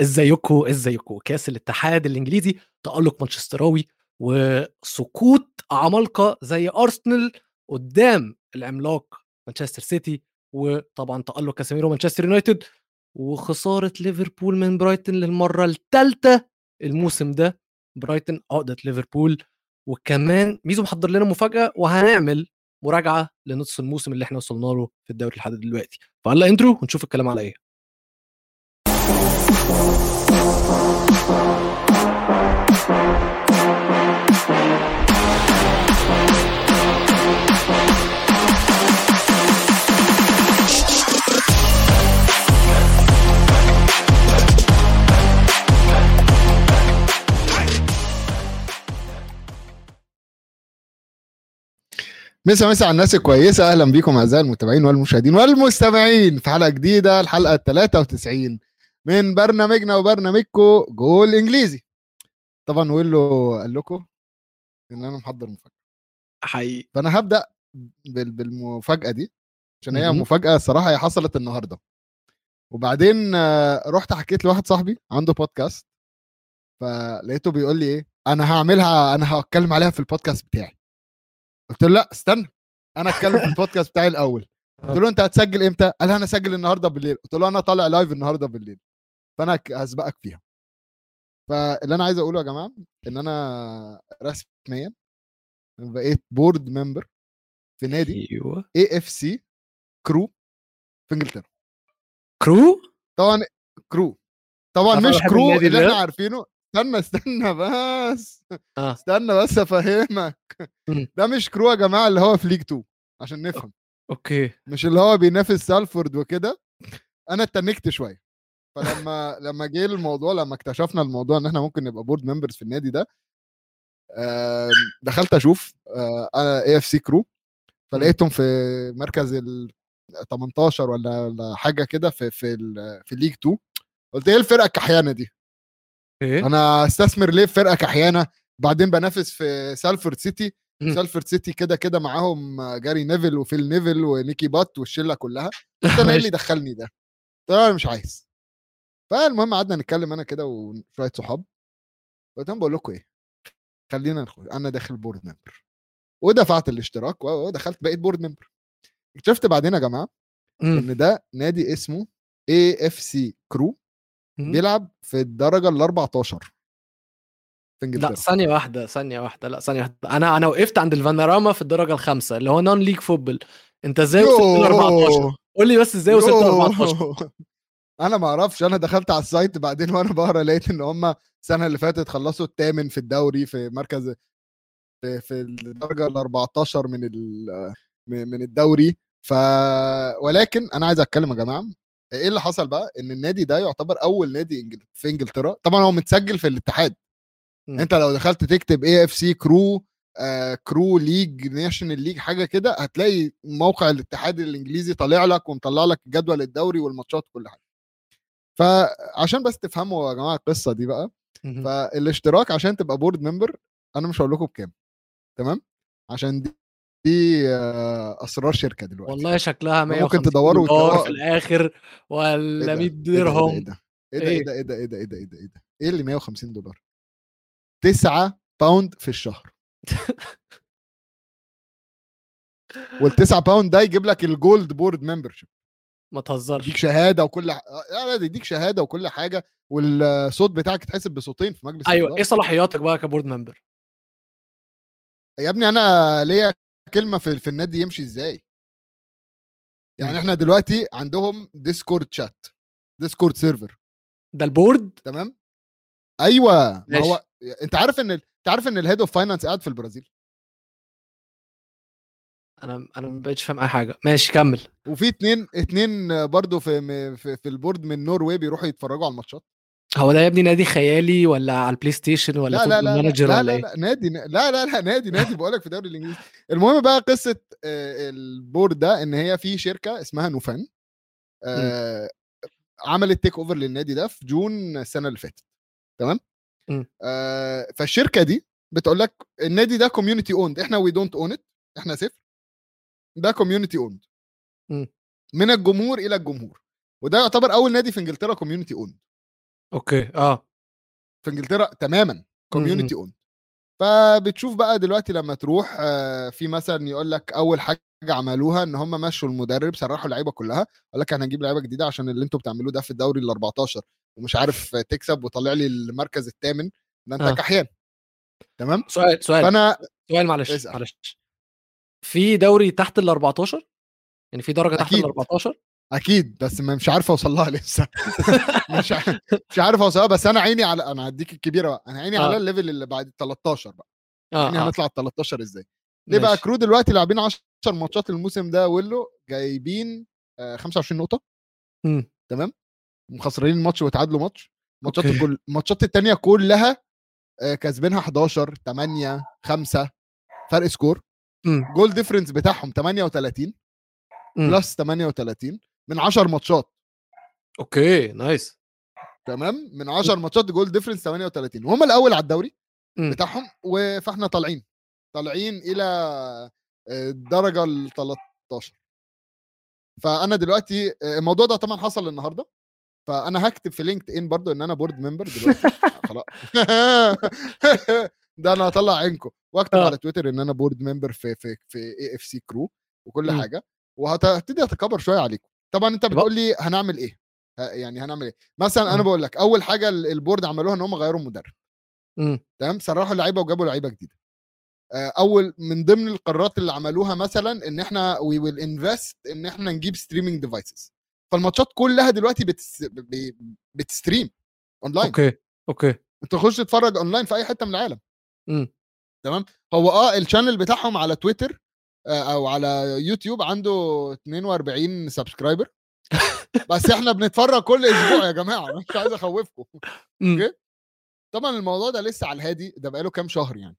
ازيكم ازيكم كاس الاتحاد الإنجليزي تألق مانشستراوي وسقوط عمالقة زي أرسنال قدام العملاق مانشستر سيتي وطبعا تألق كاسيميرو مانشستر يونايتد وخسارة ليفربول من برايتون للمرة الثالثه الموسم ده. برايتون عقده ليفربول وكمان ميزو محضر لنا مفاجأة وهنعمل مراجعة لنص الموسم اللي إحنا وصلنا له في الدوري لحد دلوقتي. فهلا انترو ونشوف الكلام على إيه. مسا مسا على الناس الكويسة. أهلا بيكم أعزائي المتابعين والمشاهدين والمستمعين في حلقة جديدة الحلقة 93 من برنامجنا وبرنامجكم جول إنجليزي. طبعا ويلو قال لكم إن أنا محضر مفاجأة. حقيقي. فأنا هبدأ بال- بالمفاجأة دي عشان هي. مفاجأة الصراحه هي حصلت النهارده. وبعدين آه، رحت حكيت لواحد صاحبي عنده بودكاست فلقيته بيقول لي إيه أنا هعملها أنا هتكلم عليها في البودكاست بتاعي. قلت له لا استنى أنا اتكلم في البودكاست بتاعي الأول. قلت له أنت هتسجل إمتى؟ قال أنا هسجل النهارده بالليل. قلت له أنا طالع live النهارده بالليل. فأنا هسبقك فيها. فاللي أنا عايز أقوله يا جماعة إن أنا رسميا بقيت board member في نادي أيوه. AFC كرو في إنجلترا. كرو طبعا كرو طبعا مش كرو اللي؟ إحنا عارفينه. استنى استنى بس. آه. استنى بس أفهمك. ده مش كرو يا جماعة اللي هو في League 2 عشان نفهم. okay. مش اللي هو بينافس سالفورد وكده. أنا اتنكت شوية. فلما لما جه الموضوع لما اكتشفنا الموضوع إن إحنا ممكن نبقى board members في النادي ده دخلت أشوف آه، أنا AFC كرو فلقيتهم في مركز ال 18 ولا حاجة كده في في في League 2 قلت إيه الفرقة الكحيانة دي؟ okay أنا أستثمر ليه في فرقة كحيانة؟ بعدين بنافس في سالفورد سيتي. سالفورد سيتي كده كده معاهم جاري نيفل وفيل نيفل ونيكي بات والشلة كلها. أنا إيه اللي دخلني ده؟ أنا مش عايز. فالمهم قعدنا نتكلم أنا كده وشوية صحاب قلت لهم بقول لكم إيه خلينا ندخل أنا داخل board member ودفعت الاشتراك ودخلت بقيت board member اكتشفت بعدين يا جماعة مم. إن ده نادي اسمه AFC كرو. بيلعب في الدرجة ال 14 في لأ إنجلترا. ثانية واحدة ثانية واحدة لأ ثانية واحدة. أنا أنا وقفت عند ال Vanarama في الدرجة الخامسة اللي هو non-league football أنت إزاي وصلت ل 14 قول لي بس إزاي وصلت ل 14 يوه. أنا ما أعرفش أنا دخلت على ال site بعدين وأنا بقرا لقيت ان هم السنة اللي فاتت خلصوا الثامن في الدوري في مركز في, في الدرجة ال 14 من ال- من الدوري. ف ولكن أنا عايز أتكلم يا جماعة إيه اللي حصل بقى؟ إن النادي ده يعتبر أول نادي في إنجلترا طبعا هو متسجل في الاتحاد. مم. أنت لو دخلت تكتب AFC كرو آه كرو league national league حاجة كده هتلاقي موقع الاتحاد الإنجليزي طالع لك ومطلع لك جدول الدوري والماتشات وكل حاجة. فعشان بس تفهموا يا جماعة القصة دي بقى. فالاشتراك عشان تبقى board member أنا مش هقول لكم بكام تمام عشان دي, دي آه، اسرار شركه دلوقتي والله شكلها ممكن 150 تدوروا دولار وتلاقوا- في الآخر إيه ولا ده؟ 100 إيه ده؟ درهم إيه ده إيه إيه؟ ده إيه ده إيه ده إيه ده إيه ده إيه ده إيه اللي 150 دولار 9 pound في الشهر وال9 pound ده يجيب لك ال gold board membership ما تهزرش. يديك شهادة وكل ح... لا لا ده يديك شهادة وكل حاجة والصوت بتاعك يتحسب بصوتين في مجلس أيوه الإدارة. إيه صلاحياتك بقى ك board member؟ يا ابني أنا ليا كلمة في, في النادي يمشي إزاي؟ يعني إحنا دلوقتي عندهم Discord chat Discord server ده ال board؟ تمام؟ أيوه ما. هو أنت عارف إن أنت عارف إن ال head of finance قاعد في البرازيل؟ أنا أنا ما بقتش فاهم أي حاجة. ماشي كمل. وفي اتنين اتنين برضو في في, في ال board من Norway بيروحوا يتفرجوا على الماتشات. هو ده يا ابني نادي خيالي ولا على البلاي ستيشن ولا لا لا لا لا manager لا, ولا لا, إيه؟ لا نادي لا لا لا نادي نادي بقول لك في الدوري الإنجليزي. المهم بقى قصة آه، ال board ده إن هي في شركة اسمها نوفان آه، عملت take over للنادي ده في June السنة اللي فاتت. تمام. آه، فالشركة دي بتقول لك النادي ده community owned إحنا we don't own it إحنا صفر. ده community owned مم. من الجمهور إلى الجمهور. وده يعتبر أول نادي في إنجلترا community owned okay آه. في إنجلترا تماما community owned فبتشوف بقى دلوقتي لما تروح آه، في مثلا يقول لك أول حاجة عملوها إن هم مشوا المدرب سرحوا اللعيبة كلها قال لك إحنا هنجيب لعيبة جديدة عشان اللي أنتوا بتعملوه ده في الدوري ال 14 ومش عارف تكسب وطلع لي المركز الثامن ده أنت آه. كحيان. تمام؟ سؤال سؤال. فأنا سؤال معلش. معلش. في دوري تحت ال 14 يعني في درجة تحت. ال 14 أكيد بس ما- مش عارف أوصل لها لسه مش ع- مش عارف أوصل لها بس أنا عيني على أنا هديك الكبيرة بقى أنا عيني آه. على الليفل اللي بعد ال 13 بقى آه يعني هنطلع ال 13 إزاي ليه بقى. كرو دلوقتي لاعبين 10 ماتشات الموسم ده ويلو جايبين آه، 25 نقطة مم. تمام مخسرين ماتش وتعادلوا ماتش ماتشات. كل الماتشات التانية كلها آه، كسبينها 11 8 5 فرق score. goal difference بتاعهم 38 مم. plus 38 من 10 ماتشات. okay nice. تمام؟ من 10 ماتشات goal difference 38 وهم الأول على الدوري. بتاعهم فاحنا طالعين. طالعين إلى آه، الدرجة ال 13 فأنا دلوقتي آه، الموضوع ده طبعا حصل النهارده. فأنا هكتب في LinkedIn برضو إن أنا board member دلوقتي. خلاص. ده أنا هطلع عينكم. واكتب آه. على تويتر إن أنا board member في في في AFC Crewe وكل مم. حاجة وهبتدي أتكبر شوية عليكم طبعا أنت بتقول لي هنعمل إيه يعني هنعمل إيه مثلا أنا آه. بقول لك أول حاجة ال- ال board عملوها إن هم غيروا المدرب مم. تمام سرحوا اللعيبه وجابوا لعيبة جديدة أول من ضمن القرارات اللي عملوها مثلا إن إحنا we will invest إن إحنا نجيب streaming devices فالماتشات كلها دلوقتي بتس... ب- بت stream online okay okay أنت تخش تتفرج اونلاين في أي حتة من العالم. تمام؟ هو آه ال channel بتاعهم على تويتر آه، أو على يوتيوب عنده 42 subscriber بس إحنا بنتفرج كل أسبوع يا جماعة مش عايز أخوفكم. مم. okay؟ طبعا الموضوع ده لسه على الهادي ده بقاله كام شهر يعني.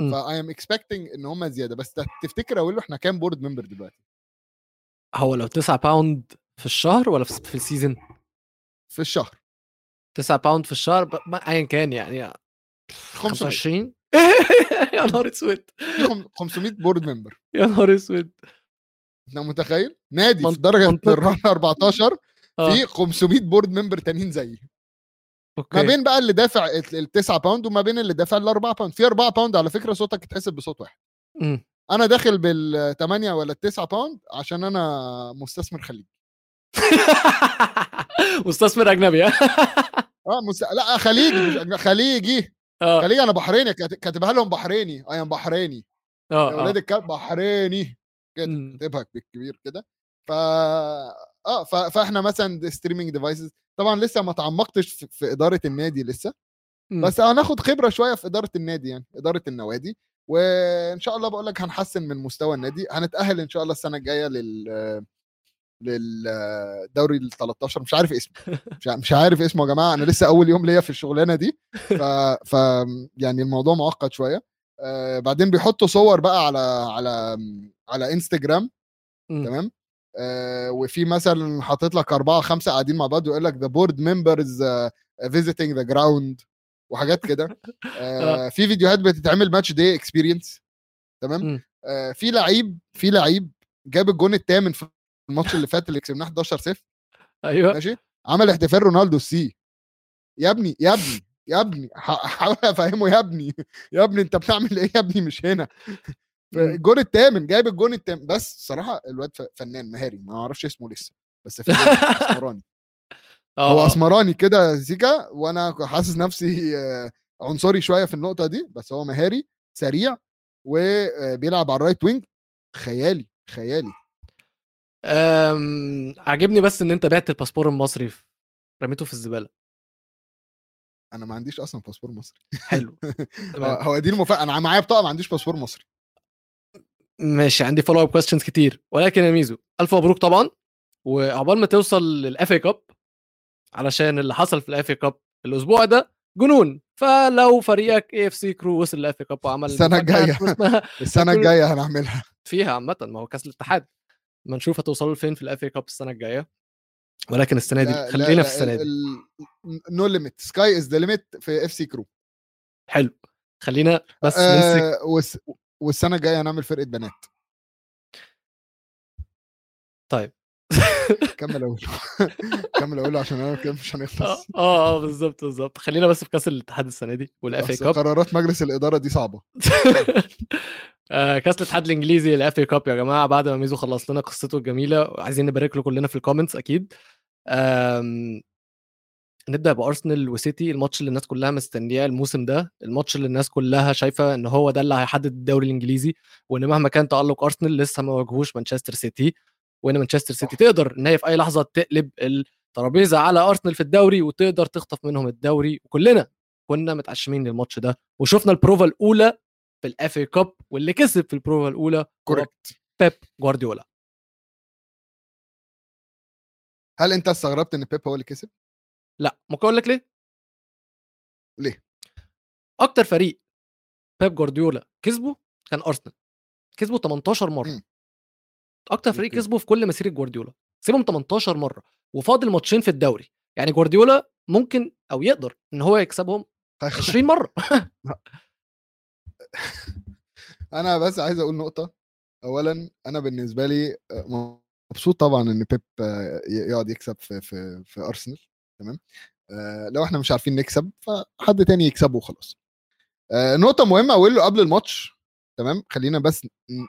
مم. ف I'm expecting إن هم زيادة. بس تفتكر أقول له إحنا كام board member دلوقتي؟ هو لو 9 pound في الشهر ولا في ال season في الشهر. 9 pound في الشهر ايا كان يعني 500 25 يا نهار اسود. في خم- 500 board member يا نهار اسود. أنت متخيل؟ نادي في درجة منطقي. الرابع 14 آه. في 500 board member تانيين زيي. ما بين بقى اللي دافع ال 9 pound وما بين اللي دافع ال 4 pound في 4 pound على فكرة صوتك يتحسب بصوت واحد. أنا داخل بال 8 ولا ال 9 pound عشان أنا مستثمر خليجي. مستثمر أجنبي ها؟ آه مس... لا خليجي مش أجنبي، خليجي. آه. خليجي أنا بحريني كات- كاتبها لهم بحريني. I'm بحريني. يا آه ولاد آه. الكلب بحريني. كده مم. كاتبها بالكبير كده. ف آه ف... فإحنا مثلا streaming devices طبعا لسه ما تعمقتش في... في إدارة النادي لسه. مم. بس هناخد خبرة شوية في إدارة النادي يعني إدارة النوادي. وإن شاء الله بقول لك هنحسن من مستوى النادي. هنتأهل إن شاء الله السنة الجاية لل للدوري ال 13 مش عارف اسمه. مش عارف اسمه يا جماعة. أنا لسه أول يوم ليا في الشغلانة دي. ف... ف يعني الموضوع معقد شوية. آه بعدين بيحطوا صور بقى على على على انستجرام. تمام؟ آه وفي مثلا حاطط لك أربعة خمسة قاعدين مع بعض ويقول لك the board members visiting the ground وحاجات كده. آه. في فيديوهات بتتعمل match day experience تمام. آه في لعيب في لعيب جاب الجون الثامن في الماتش اللي فات اللي كسبناه 11 0 أيوه. ماشي؟ عمل احتفال رونالدو ال سي. يا ابني يا ابني يا ابني حاول أفهمه يا ابني يا ابني أنت بتعمل إيه يا ابني؟ مش هنا. الجون الثامن جايب الجون الثامن بس صراحة الواد فنان مهاري ما أعرفش اسمه لسه. بس فنان أسمراني. آه هو آه. أسمراني كده سيكا وأنا حاسس نفسي آه، عنصري شوية في النقطة دي. بس هو مهاري سريع وبيلعب على ال right wing. خيالي خيالي. عاجبني بس إن أنت بعت الباسبور المصري رميته في الزبالة. أنا ما عنديش أصلا باسبور مصري. حلو. هو دي المفاجاه أنا معايا بطاقة ما عنديش باسبور مصري. ماشي عندي follow up questions كتير. ولكن يا ميزو ألف مبروك طبعا. وعقبال ما توصل لل FA Cup علشان اللي حصل في ال FA Cup الأسبوع ده جنون. فلو فريقك AFC Crew وصل ال FA Cup وعمل. هتكون اسمها السنة الجاية هنعملها. فيها عامة ما هو كأس الاتحاد. ما نشوف هتوصلوا لفين في ال FA Cup السنة الجاية ولكن السنة دي خلينا في السنة دي. no limit sky is the limit في FC Crew حلو خلينا بس آه والس... والسنة الجاية هنعمل فرقة بنات. كمل أقوله. كمل أقوله عشان أنا كده مش آه هنخلص. آه آه، بالظبط بالظبط. خلينا بس في كأس الاتحاد السنة دي وال FA Cup قرارات مجلس الإدارة دي صعبة. آه، كأس الاتحاد الإنجليزي ال FA Cup يا جماعة بعد ما ميزو خلص لنا قصته الجميلة عايزين نبارك له كلنا في ال comments أكيد. نبدأ بارسنال وسيتي الماتش اللي الناس كلها مستنياه الموسم ده الماتش اللي الناس كلها شايفة إن هو ده اللي هيحدد الدوري الإنجليزي وإن مهما كان تألق ارسنال لسه ما واجهوش مانشستر سيتي وإن مانشستر سيتي. تقدر إن هي في أي لحظة تقلب الترابيزة على أرسنال في الدوري وتقدر تخطف منهم الدوري وكلنا كنا متعشمين للماتش ده وشفنا البروفا الأولى في ال FA Cup واللي كسب في البروفا الأولى هو correct بيب جوارديولا هل أنت استغربت إن بيب هو اللي كسب؟ لا ممكن أقول لك ليه ليه؟ أكتر فريق بيب جوارديولا كسبه كان أرسنال كسبه 18 مرة مم. أكتر فريق. كسبه في كل مسيرة جوارديولا كسبهم 18 مرة وفاضل ماتشين في الدوري يعني جوارديولا ممكن أو يقدر إن هو يكسبهم 20 مرة. أنا بس عايز أقول نقطة اولا أنا بالنسبة لي آه، مبسوط طبعا إن بيب آه، يقعد يكسب في في في أرسنال تمام؟ آه، لو إحنا مش عارفين نكسب فحد تاني يكسبه وخلاص. نقطة مهمة أقول له قبل الماتش. تمام؟ خلينا بس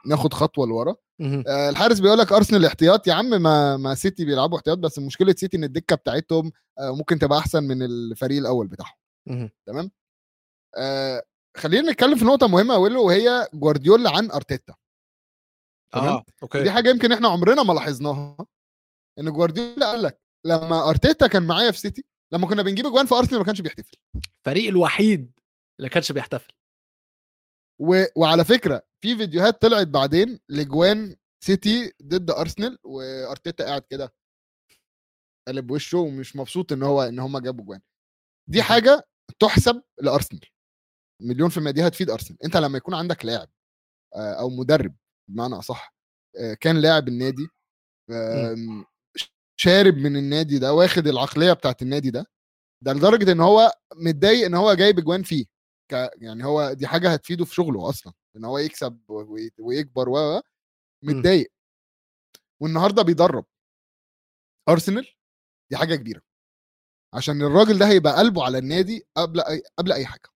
ناخد خطوة لورا. آه، الحارس بيقول لك أرسنال احتياط يا عم ما ما سيتي بيلعبوا احتياط بس مشكلة سيتي إن الدكة بتاعتهم آه، ممكن تبقى أحسن من الفريق الأول بتاعهم. تمام؟ آه خلينا نتكلم في نقطة مهمة أقول وهي جوارديولا عن أرتيتا. تمام؟ آه okay. دي حاجة يمكن إحنا عمرنا ما لاحظناها إن جوارديولا قال لك لما أرتيتا كان معايا في سيتي لما كنا بنجيب اجوان في أرسنال ما كانش بيحتفل. الفريق الوحيد اللي كانش بيحتفل. و... وعلى فكرة في فيديوهات طلعت بعدين لجوان سيتي ضد أرسنال وأرتيتا قاعد كده قلب وشه ومش مبسوط إن هو إن هم جابوا جوان. دي. حاجة تحسب لأرسنال. مليون في المية دي هتفيد أرسنال. أنت لما يكون عندك لاعب آه، أو مدرب بمعنى أصح آه، كان لاعب النادي شارب من النادي ده واخد العقلية بتاعت النادي ده ده لدرجة إن هو متضايق إن هو جايب اجوان فيه. ك يعني هو دي حاجة هتفيده في شغله أصلا إن هو يكسب وي- ويكبر و و- متضايق. والنهارده بيدرب. أرسنال دي حاجة كبيرة. عشان الراجل ده هيبقى قلبه على النادي قبل أي قبل أي حاجة.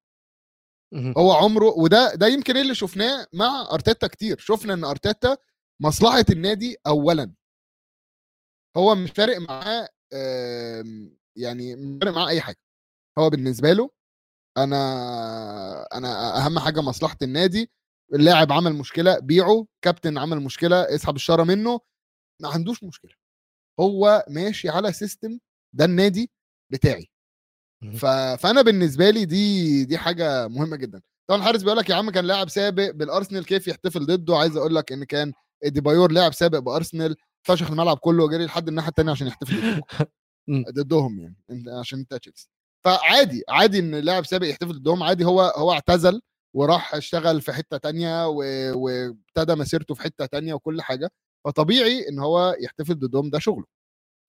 هو عمره وده ده يمكن اللي شفناه مع أرتيتا كتير. شفنا إن أرتيتا مصلحة النادي اولا. هو مش فارق معاه آم، يعني مش فارق معاه أي حاجة. هو بالنسبة له أنا أنا أهم حاجة مصلحة النادي اللاعب عمل مشكلة بيعه كابتن عمل مشكلة اسحب الشارة منه ما عندوش مشكلة هو ماشي على سيستم ده النادي بتاعي. ف... فأنا بالنسبة لي دي دي حاجة مهمة جدا طبعا الحارس بيقول لك يا عم كان لاعب سابق بالارسنال كيف يحتفل ضده عايز أقول لك إن كان ايدي بايور لاعب سابق بارسنال فشخ الملعب كله وجري لحد الناحيه الثانية عشان يحتفل ضده. مم. ضدهم يعني عشان أنت تشيلسي فعادي عادي إن لاعب سابق يحتفل ضدهم عادي هو هو اعتزل وراح اشتغل في حتة تانية وابتدى مسيرته في حتة تانية وكل حاجة فطبيعي إن هو يحتفل ضدهم ده شغله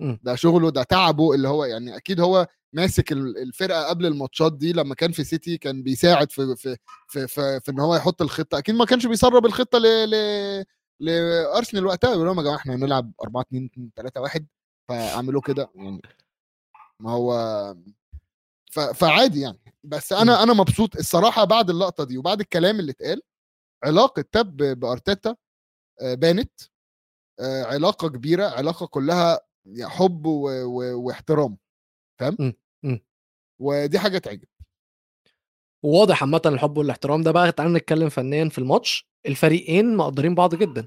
مم. ده شغله ده تعبه اللي هو يعني أكيد هو ماسك ال- الفرقة قبل الماتشات دي لما كان في سيتي كان بيساعد في في في في, في إن هو يحط الخطة أكيد ما كانش بيسرب الخطة ل ل لأرسنال وقتها يقول لهم يا جماعة إحنا هنلعب 4 2 3 1 فاعملوا كده يعني ما هو. فعادي يعني. بس أنا أنا مبسوط الصراحة بعد اللقطة دي وبعد الكلام اللي اتقال علاقة تب بأرتيتا آه، بانت آه، علاقة كبيرة علاقة كلها حب. واحترام فاهم. ودي حاجة تعجب. وواضح عامة الحب والاحترام ده بقى تعالى نتكلم فنيا في الماتش. الفريقين مقدرين بعض جدا.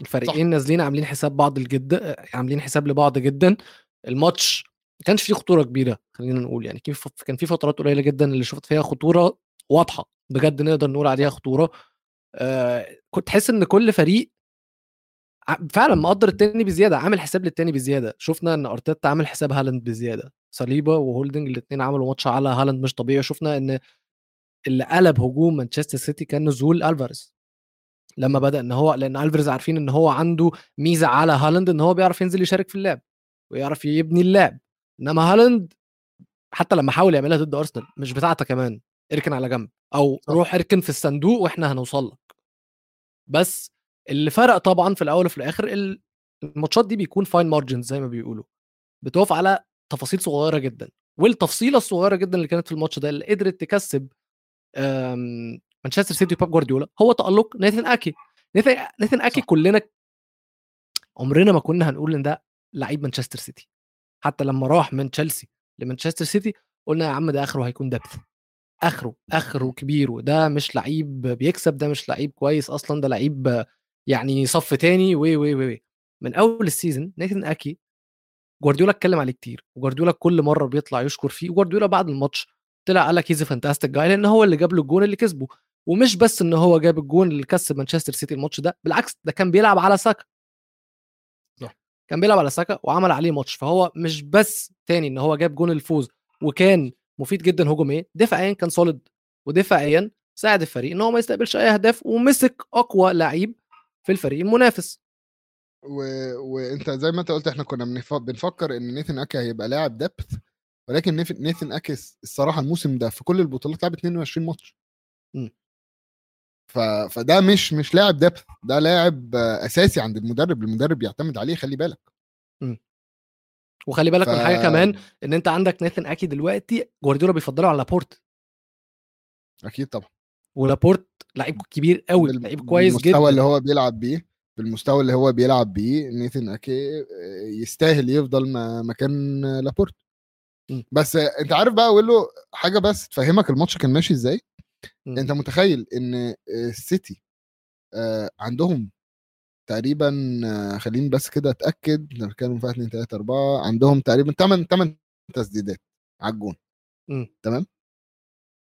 الفريقين نازلين عاملين حساب بعض الجد عاملين حساب لبعض جدا. الماتش ما كانش فيه خطورة كبيرة خلينا نقول يعني كان في- كان في فترات قليلة جدا اللي شفت فيها خطورة واضحة بجد نقدر نقول عليها خطورة. آه كنت تحس إن كل فريق فعلا مقدر التاني بزيادة عامل حساب للتاني بزيادة. شفنا إن أرتيتا عامل حساب هالاند بزيادة صليبا وهولدنج الاثنين عملوا ماتش على هالاند مش طبيعي. شفنا إن اللي قلب هجوم مانشستر سيتي كان نزول ألفاريز. لما بدأ إن هو لأن ألفاريز عارفين إن هو عنده ميزة على هالاند إن هو بيعرف ينزل يشارك في اللعب ويعرف يبني اللعب. إنما هالاند حتى لما حاول يعملها ضد أرسنال مش بتاعتك كمان اركن على جنب أو صح. روح اركن في الصندوق وإحنا هنوصل لك بس اللي فرق طبعا في الأول وفي الآخر ال... الماتشات دي بيكون fine margins زي ما بيقولوا بتقف على تفاصيل صغيرة جدا والتفصيلة الصغيرة جدا اللي كانت في الماتش ده اللي قدرت تكسب آم، مانشستر سيتي وبيب جوارديولا هو تألق ناثن أكي ناثن أكي صح. كلنا عمرنا ما كنا هنقول إن ده لعيب مانشستر سيتي حتى لما راح من تشيلسي لمانشستر سيتي قلنا يا عم ده آخره هيكون depth آخره آخره كبير وده مش لعيب بيكسب ده مش لعيب كويس أصلا ده لعيب يعني صف تاني و و و. من أول ال season ناثن أكي جوارديولا اتكلم عليه كتير وجوارديولا كل مرة بيطلع يشكر فيه وجوارديولا بعد الماتش طلع قال لك he's fantastic guy لأن هو اللي جاب له الجون اللي كسبه ومش بس إن هو جاب الجون اللي كسب مانشستر سيتي الماتش ده بالعكس ده كان بيلعب على ساكا. كان بيلعب على ساكا وعمل عليه ماتش فهو مش بس تاني إن هو جاب جون الفوز وكان مفيد جدا هجوميا دفاعيا كان solid ودفاعيا ساعد الفريق إن هو ما يستقبلش أي أهداف ومسك أقوى لعيب في الفريق المنافس و... وأنت زي ما أنت قلت إحنا كنا بنف... بنفكر إن نيثن أكي هيبقى لاعب depth ولكن نيثن أكي الصراحة الموسم ده في كل البطولات لعب 22 ماتش. ف... فده مش مش لاعب دبث ده لاعب أساسي عند المدرب المدرب بيعتمد عليه خلي بالك. وخلي بالك من ف- حاجة كمان إن أنت عندك ناثن أكي دلوقتي جوارديولا بيفضله على لابورت. أكيد طبعا. ولابورت لعيب كبير قوي بال- لعيب كويس بالمستوى جدا. اللي هو بيلعب بيه بالمستوى اللي هو بيلعب بيه نيثن أكي يستاهل يفضل م- مكان لابورت. مم. بس أنت عارف بقى أقول له حاجة بس تفهمك الماتش كان ماشي إزاي؟ مم. انت متخيل إن آه، السيتي آه، عندهم تقريبا آه، خليني بس كده أتأكد إحنا بنتكلم في 2 3 4 عندهم تقريبا 8 8 تسديدات على الجون. تمام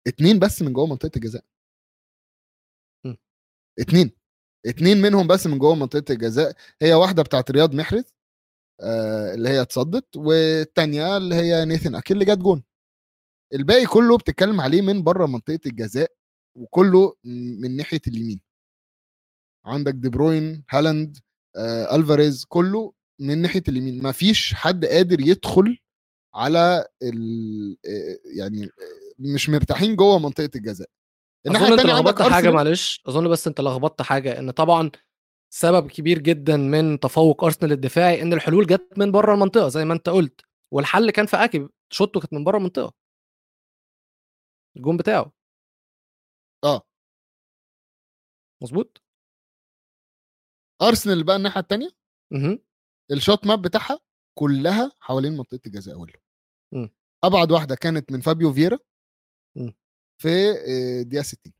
اتنين بس من جوه منطقة الجزاء مم. اتنين اتنين منهم بس من جوه منطقة الجزاء هي واحدة بتاعت رياض محرز آه اللي هي اتصدت والتانية اللي هي نيثن أكيل اللي جت جون الباقي كله بتتكلم عليه من بره منطقة الجزاء وكله من ناحية اليمين. عندك دي بروين هالاند آه ألفاريز كله من ناحية اليمين. ما فيش حد قادر يدخل على ال آه، يعني آه، مش مرتاحين جوه منطقة الجزاء. أظن أنت لخبطت حاجة معلش. أظن بس أنت لخبطت حاجة إن طبعا سبب كبير جدا من تفوق أرسنال الدفاعي إن الحلول جت من بره المنطقة زي ما أنت قلت. والحل كان في اكي شوطه كانت من بره المنطقة. الجون بتاعه. آه. مظبوط أرسنال بقى الناحية الثانية. ال shot map بتاعها كلها حوالين منطقة الجزاء اول مم. أبعد واحدة كانت من فابيو فيرا مم. في آه، دقيقة 60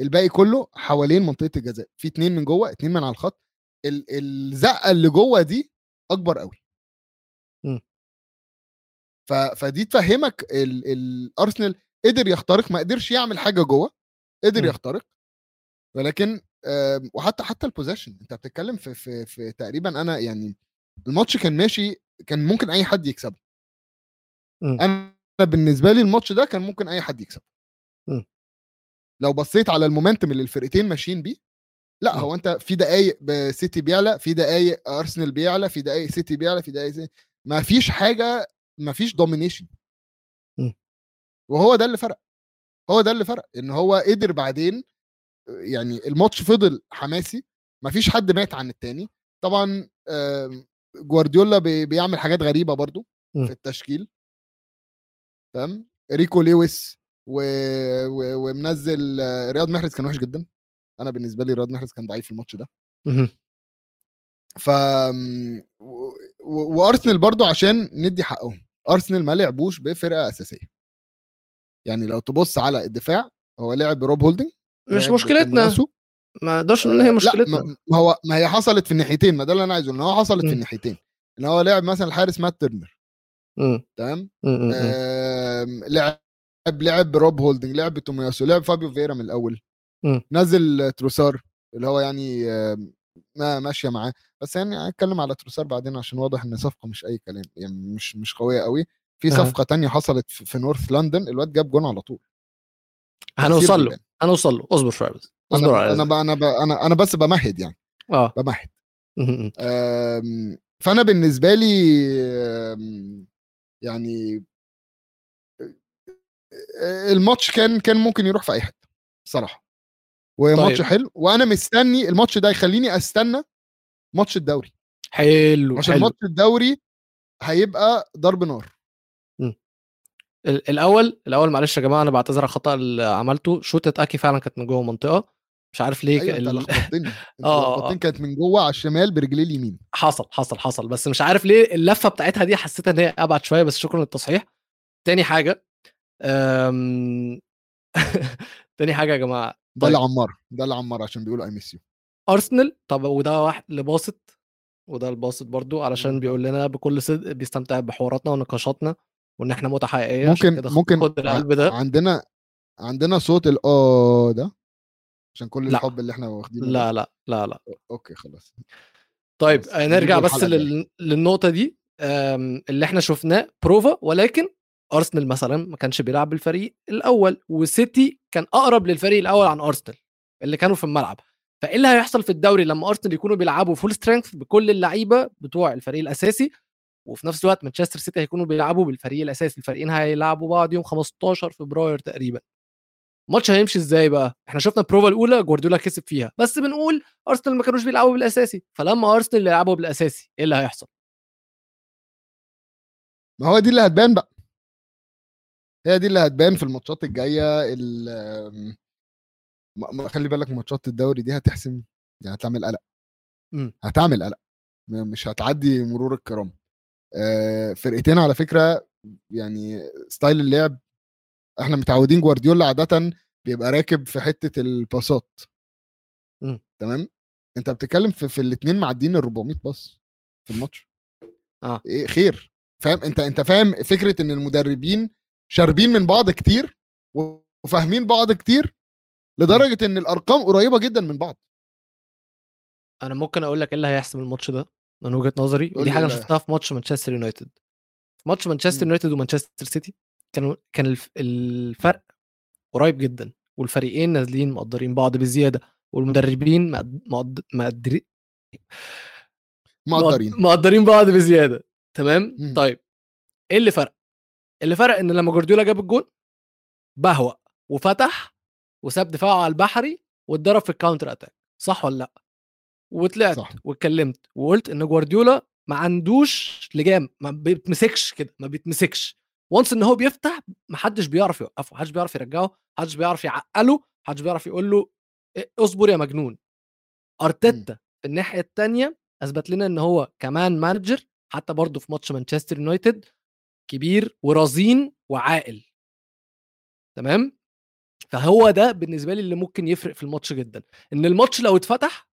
الباقي كله حوالين منطقة الجزاء. في اتنين من جوه اتنين من على الخط. ال- الزقة اللي جوه دي أكبر قوي. مم. ف... فدي تفهمك ال... الارسنال قدر يخترق ما قدرش يعمل حاجة جوه قدر مم. يخترق ولكن آم، وحتى حتى ال possession أنت بتتكلم في, في في تقريبا أنا يعني الماتش كان ماشي كان ممكن أي حد يكسبه مم. أنا بالنسبة لي الماتش ده كان ممكن أي حد يكسبه. لو بصيت على ال momentum اللي الفرقتين ماشيين بيه لا. هو أنت في دقايق سيتي بيعلى في دقايق ارسنال بيعلى في دقايق سيتي بيعلى في دقايق سيتي. ما فيش حاجة ما فيش domination. وهو ده اللي فرق هو ده اللي فرق إن هو قدر بعدين يعني الماتش فضل حماسي ما فيش حد مات عن التاني. طبعا آم، جوارديولا بي- بيعمل حاجات غريبة برضو مم. في التشكيل. تمام؟ ريكو لويس و... و... ومنزل آه، رياض محرز كان وحش جدا. أنا بالنسبة لي رياض محرز كان ضعيف في الماتش ده. ف و... و... وأرسنال برضو عشان ندي حقهم. أرسنال ما لعبوش بفرقة أساسية. يعني لو تبص على الدفاع هو لعب بروب هولدنج مش مشكلتنا تومياسو. ما أقدرش نقول إن هي لا مشكلتنا ما هو ما هي حصلت في الناحيتين ما ده اللي أنا عايزه إن هو حصلت مم. في الناحيتين إن هو لعب مثلا الحارس مات ترنر. تمام. آم، لعب لعب بروب هولدنج لعب بتومياسو لعب فابيو فيرا من الأول مم. نزل تروسار اللي هو يعني ما ماشية معاه بس يعني هنتكلم على تروسار بعدين عشان واضح إن صفقة مش أي كلام يعني مش مش قوية قوي في. صفقة تانية حصلت في نورث لندن الواد جاب جون على طول هنوصل له. هنوصل له اصبر شوية بس اصبر أنا إذنك. ب- أنا أنا بس بمهد يعني آه بمهد. أم، فأنا بالنسبة لي أم، يعني الماتش كان كان ممكن يروح في أي حتة صراحة وماتش طيب. حلو وأنا مستني الماتش ده يخليني أستنى ماتش الدوري حلو عشان حلو ماتش الدوري هيبقى ضرب نار الأول الأول معلش يا جماعة أنا بعتذر على الخطأ اللي عملته. شوتة أكي فعلا كانت من جوه المنطقة. مش عارف ليه أنت ال- لخبطتني. أنت آه، آه. لخبطتني كانت من جوه على الشمال برجليه اليمين. حصل حصل حصل. بس مش عارف ليه اللفة بتاعتها دي حسيت إن هي أبعد شوية بس شكرا للتصحيح. تاني حاجة أم... تاني حاجة يا جماعة. ده طيب. اللي عمار ده اللي عمار عشان بيقولوا اي ميس يو ارسنال طب وده واحد باصت وده الباسط برضو علشان. بيقول لنا بكل صدق بيستمتع بحواراتنا ونقاشاتنا. وإن إحنا متعه حقيقيه عشان ممكن كده ممكن خد القلب ده عندنا عندنا صوت الاه ده عشان كل لأ. الحب اللي إحنا واخدينه. لا لا لا لا okay خلاص طيب آه، نرجع بس الحلقة الجاية. لل... للنقطة دي آم، اللي إحنا شفناه بروفا ولكن ارسنال مثلا ما كانش بيلعب بالفريق الأول وسيتي كان أقرب للفريق الأول عن ارسنال اللي كانوا في الملعب فإيه اللي هيحصل في الدوري لما ارسنال يكونوا بيلعبوا full strength بكل اللعيبة بتوع الفريق الأساسي وفي نفس الوقت مانشستر سيتي هيكونوا بيلعبوا بالفريق الأساسي الفريقين هيلعبوا بعض يوم 15 فبراير تقريبا. الماتش هيمشي إزاي بقى؟ إحنا شفنا البروفا الأولى جوارديولا كسب فيها بس بنقول أرسنال ما كانوش بيلعبوا بالأساسي فلما أرسنال يلعبوا بالأساسي إيه اللي هيحصل؟ ما هو دي اللي هتبان بقى. هي دي اللي هتبان في الماتشات الجاية ال- خلي بالك ماتشات الدوري دي هتحسم يعني هتعمل قلق. هتعمل قلق. مش هتعدي مرور الكرام آه، فرقتين على فكرة يعني ستايل اللعب إحنا متعودين جوارديولا عاده بيبقى راكب في حتة الباصات. مم. تمام؟ أنت بتتكلم في, في الاثنين معديين ال 400 باص في الماتش. آه. إيه خير. فاهم؟ أنت أنت فاهم فكرة إن المدربين شاربين من بعض كتير وفاهمين بعض كتير لدرجة إن الأرقام قريبة جدا من بعض. أنا ممكن أقول لك إيه اللي هيحسم الماتش ده؟ من وجهة نظري ودي حاجة أنا شفتها في ماتش مانشستر يونايتد. في ماتش مانشستر مم. يونايتد ومانشستر سيتي كان الف- الفرق قريب جدا والفريقين نازلين مقدرين بعض بزيادة والمدربين مقد- مقد- مقدرين مقدرين. مقدرين بعض بزيادة. تمام؟ مم. طيب إيه اللي فرق؟ اللي فرق إن لما جوارديولا جاب الجون بهوأ وفتح وساب دفاعه على البحري واتضرب في ال counter attack. صح ولا لأ؟ وطلعت صح. واتكلمت وقلت إن جوارديولا ما عندوش لجام ما بيتمسكش كده ما بيتمسكش. و once إن هو بيفتح محدش بيعرف يوقفه محدش بيعرف يرجعه محدش بيعرف يعقله محدش بيعرف يقول له اصبر يا مجنون. أرتيتا في الناحية الثانية أثبت لنا إن هو كمان manager حتى برضه في ماتش مانشستر يونايتد كبير ورزين وعاقل. تمام؟ فهو ده بالنسبة لي اللي ممكن يفرق في الماتش جدا. إن الماتش لو اتفتح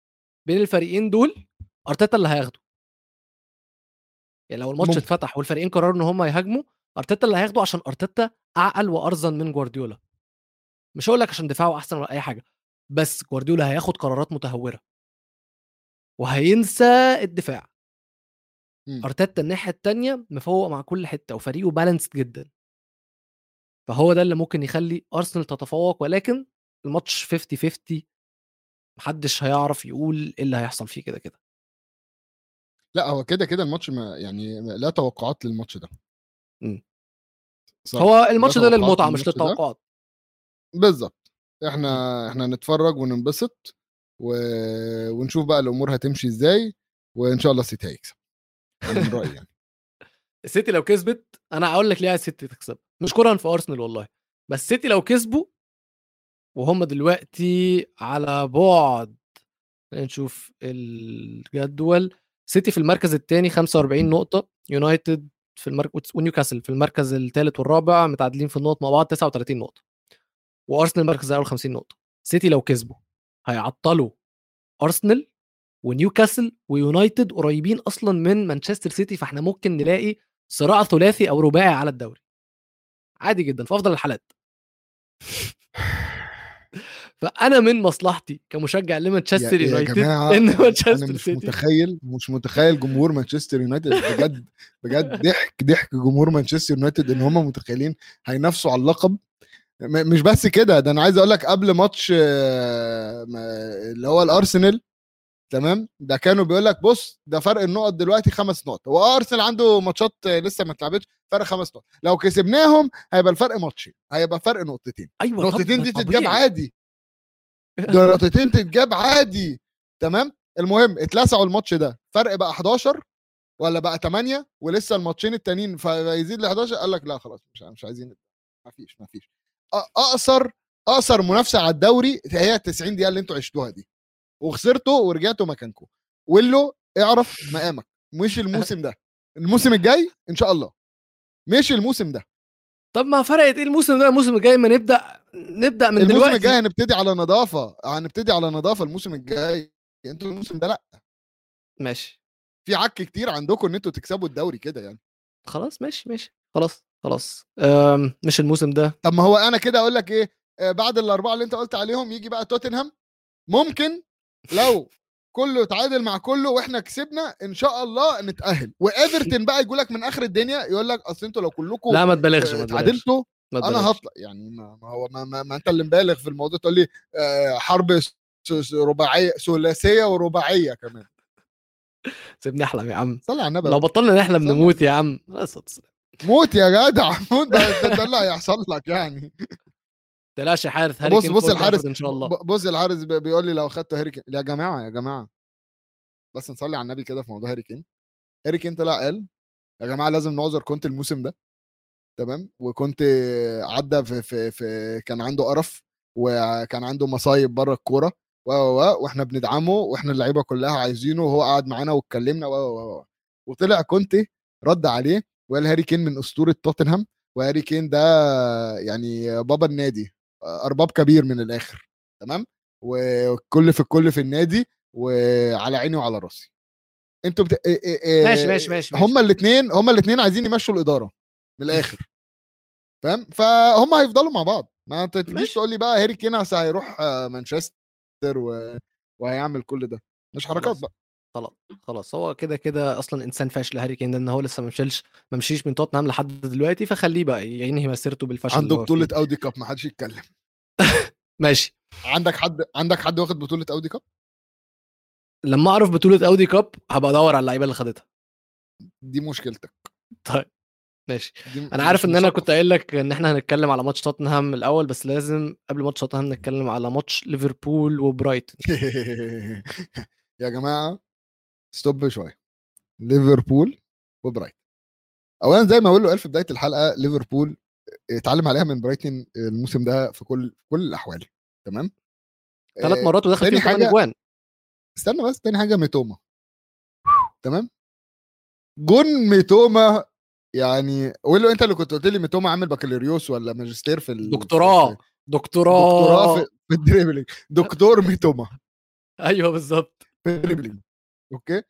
بين الفريقين دول أرتيتا اللي هياخده. يعني لو الماتش. اتفتح والفريقين قرروا إن هم يهاجموا أرتيتا اللي هياخده عشان أرتيتا أعقل وأرزن من جوارديولا. مش هقول لك عشان دفاعه أحسن ولا أي حاجة بس جوارديولا هياخد قرارات متهورة. وهينسى الدفاع. أرتيتا الناحية الثانية مفوق مع كل حتة وفريقه بالانسد جدا. فهو ده اللي ممكن يخلي أرسنال تتفوق ولكن الماتش 50 50 محدش هيعرف يقول إيه اللي هيحصل فيه كده كده. لأ هو كده كده الماتش ما يعني لا توقعات للماتش ده. مم. صراحة. هو الماتش ده للمتعة مش. للتوقعات. بالظبط إحنا إحنا نتفرج وننبسط و... ونشوف بقى الأمور هتمشي إزاي وإن شاء الله السيتي هيكسب. من رأيي يعني. السيتي لو كسبت أنا هقول لك ليه عايز السيتي تكسب. مش كرها في أرسنال والله بس السيتي لو كسبوا وهم دلوقتي على بعد نشوف الجدول. سيتي في المركز الثاني 45 نقطة يونايتد في المركز ونيوكاسل في المركز الثالث والرابع متعادلين في النقط مع بعض 39 نقطة وأرسنال المركز الأول 50 نقطة. سيتي لو كسبوا هيعطلوا أرسنال ونيوكاسل ويونايتد قريبين أصلا من مانشستر سيتي فإحنا ممكن نلاقي صراع ثلاثي أو رباعي على الدوري. عادي جدا في أفضل الحالات. فأنا من مصلحتي كمشجع لمانشستر يونايتد إن أنا مانشستر مش سيتي. متخيل مش متخيل جمهور مانشستر يونايتد. بجد بجد ضحك ضحك جمهور مانشستر يونايتد إن هم متخيلين هينافسوا على اللقب. مش بس كده ده أنا عايز أقول لك قبل ماتش آه، اللي هو الأرسنال تمام؟ ده كانوا بيقول لك بص ده فرق النقط دلوقتي خمس نقط. هو أرسنال عنده ماتشات لسه ما اتلعبتش فرق خمس نقط. لو كسبناهم هيبقى الفرق ماتشين هيبقى فرق نقطتين. أيوه طب نقطتين دي. تتجاب عادي. ده نقطتين تتجاب عادي. تمام؟ المهم اتلسعوا الماتش ده. فرق بقى 11 ولا بقى 8 ولسه الماتشين التانيين فيزيد ل 11 قال لك لا خلاص مش مش عايزين ما فيش ما فيش. أقصر أقصر منافسة على الدوري هي ال 90 دقيقة اللي أنتوا عشتوها دي. وخسرتوا ورجعتوا مكانكم. ولو اعرف مقامك. مش الموسم ده. الموسم الجاي إن شاء الله. مش الموسم ده. طب ما فرقت إيه الموسم ده؟ الموسم الجاي ما نبدا نبدأ من الموسم دلوقتي. الجاي هنبتدي على نظافة. هنبتدي على نظافة الموسم الجاي. أنتوا الموسم ده لأ. ماشي. في عك كتير عندكم إن أنتوا تكسبوا الدوري كده يعني. خلاص ماشي ماشي. خلاص خلاص. مش الموسم ده. طب ما هو أنا كده أقول لك إيه؟ آه، بعد الأربعة اللي أنت قلت عليهم يجي بقى توتنهام. ممكن لو كله اتعادل مع كله وإحنا كسبنا إن شاء الله نتأهل. وايفرتون بقى يقول لك من آخر الدنيا يقول لك أصل أنتوا لو كلكم لا ما تبالغش ما تبالغش. اتعادلتوا أنا. هطلع. يعني ما, هو ما, ما, ما أنت اللي مبالغ في الموضوع تقول لي آه، حرب رباعية ثلاثية ورباعية كمان. سيبني أحلم يا عم. صلي على النبي لو بطلنا نحلم. نموت يا عم موت يا جدع موت. ده, ده, ده اللي هيحصل لك يعني. تلاش يا حارس هاري بص بص الحارس إن شاء الله. بص الحارس بي- بيقول لي لو خدت هاري كين يا جماعة يا جماعة بس نصلي على النبي كده في موضوع هاري كين هاري كين طلع قال يا جماعة لازم نعذر كنت الموسم ده تمام؟ وكنت عدى في, في, في كان عنده قرف وكان عنده مصايب بره الكورة و وإحنا بندعمه وإحنا اللعيبة كلها عايزينه وهو قعد معانا واتكلمنا و وطلع كنت رد عليه وقال هاري كين من أسطورة توتنهام وهاري كين ده يعني بابا النادي. أرباب كبير من الآخر تمام؟ وكل في الكل في النادي وعلى عيني وعلى راسي. أنتوا بت... إيه- إيه- إيه- ماشي ماشي ماشي. هما الاثنين هما الاثنين عايزين يمشوا الإدارة من الآخر فاهم فهم هيفضلوا مع بعض. ما تجيش. تقول لي بقى هاري كين هيروح مانشستر و... وهيعمل كل ده. مش حركات. بقى. خلاص خلاص هو كده كده أصلا إنسان فاشل هاري كين ده إن هو لسه ما مشيلش ما مشيش من توتنهام لحد دلوقتي فخليه بقى ينهي مسيرته بالفشل عنده بطولة. Audi Cup ما حدش يتكلم. ماشي. عندك حد عندك حد واخد بطولة Audi Cup لما أعرف بطولة Audi Cup هبقى أدور على اللعيبة اللي خدتها. دي مشكلتك. طيب ماشي. أنا عارف إن أنا. كنت قايل لك إن إحنا هنتكلم على ماتش توتنهام الأول بس لازم قبل ماتش توتنهام نتكلم على ماتش ليفربول وبرايتون. يا جماعة stop شوية. ليفربول وبرايتون اولا زي ما أقول له قال في بداية الحلقة ليفربول اتعلم عليها من برايتون الموسم ده في كل في كل الاحوال تمام؟ ثلاث آه، مرات ودخل تاني فيهم حاجة- اجوان استنى بس تاني حاجة ميتوما. تمام؟ جون ميتوما يعني قول له أنت اللي كنت قلت لي ميتوما عامل بكالوريوس ولا ماجستير في ال- دكتوراه دكتوراه. دكتوراه في, في ال dribbling. دكتور ميتوما. أيوه بالظبط. في ال dribbling. Okay؟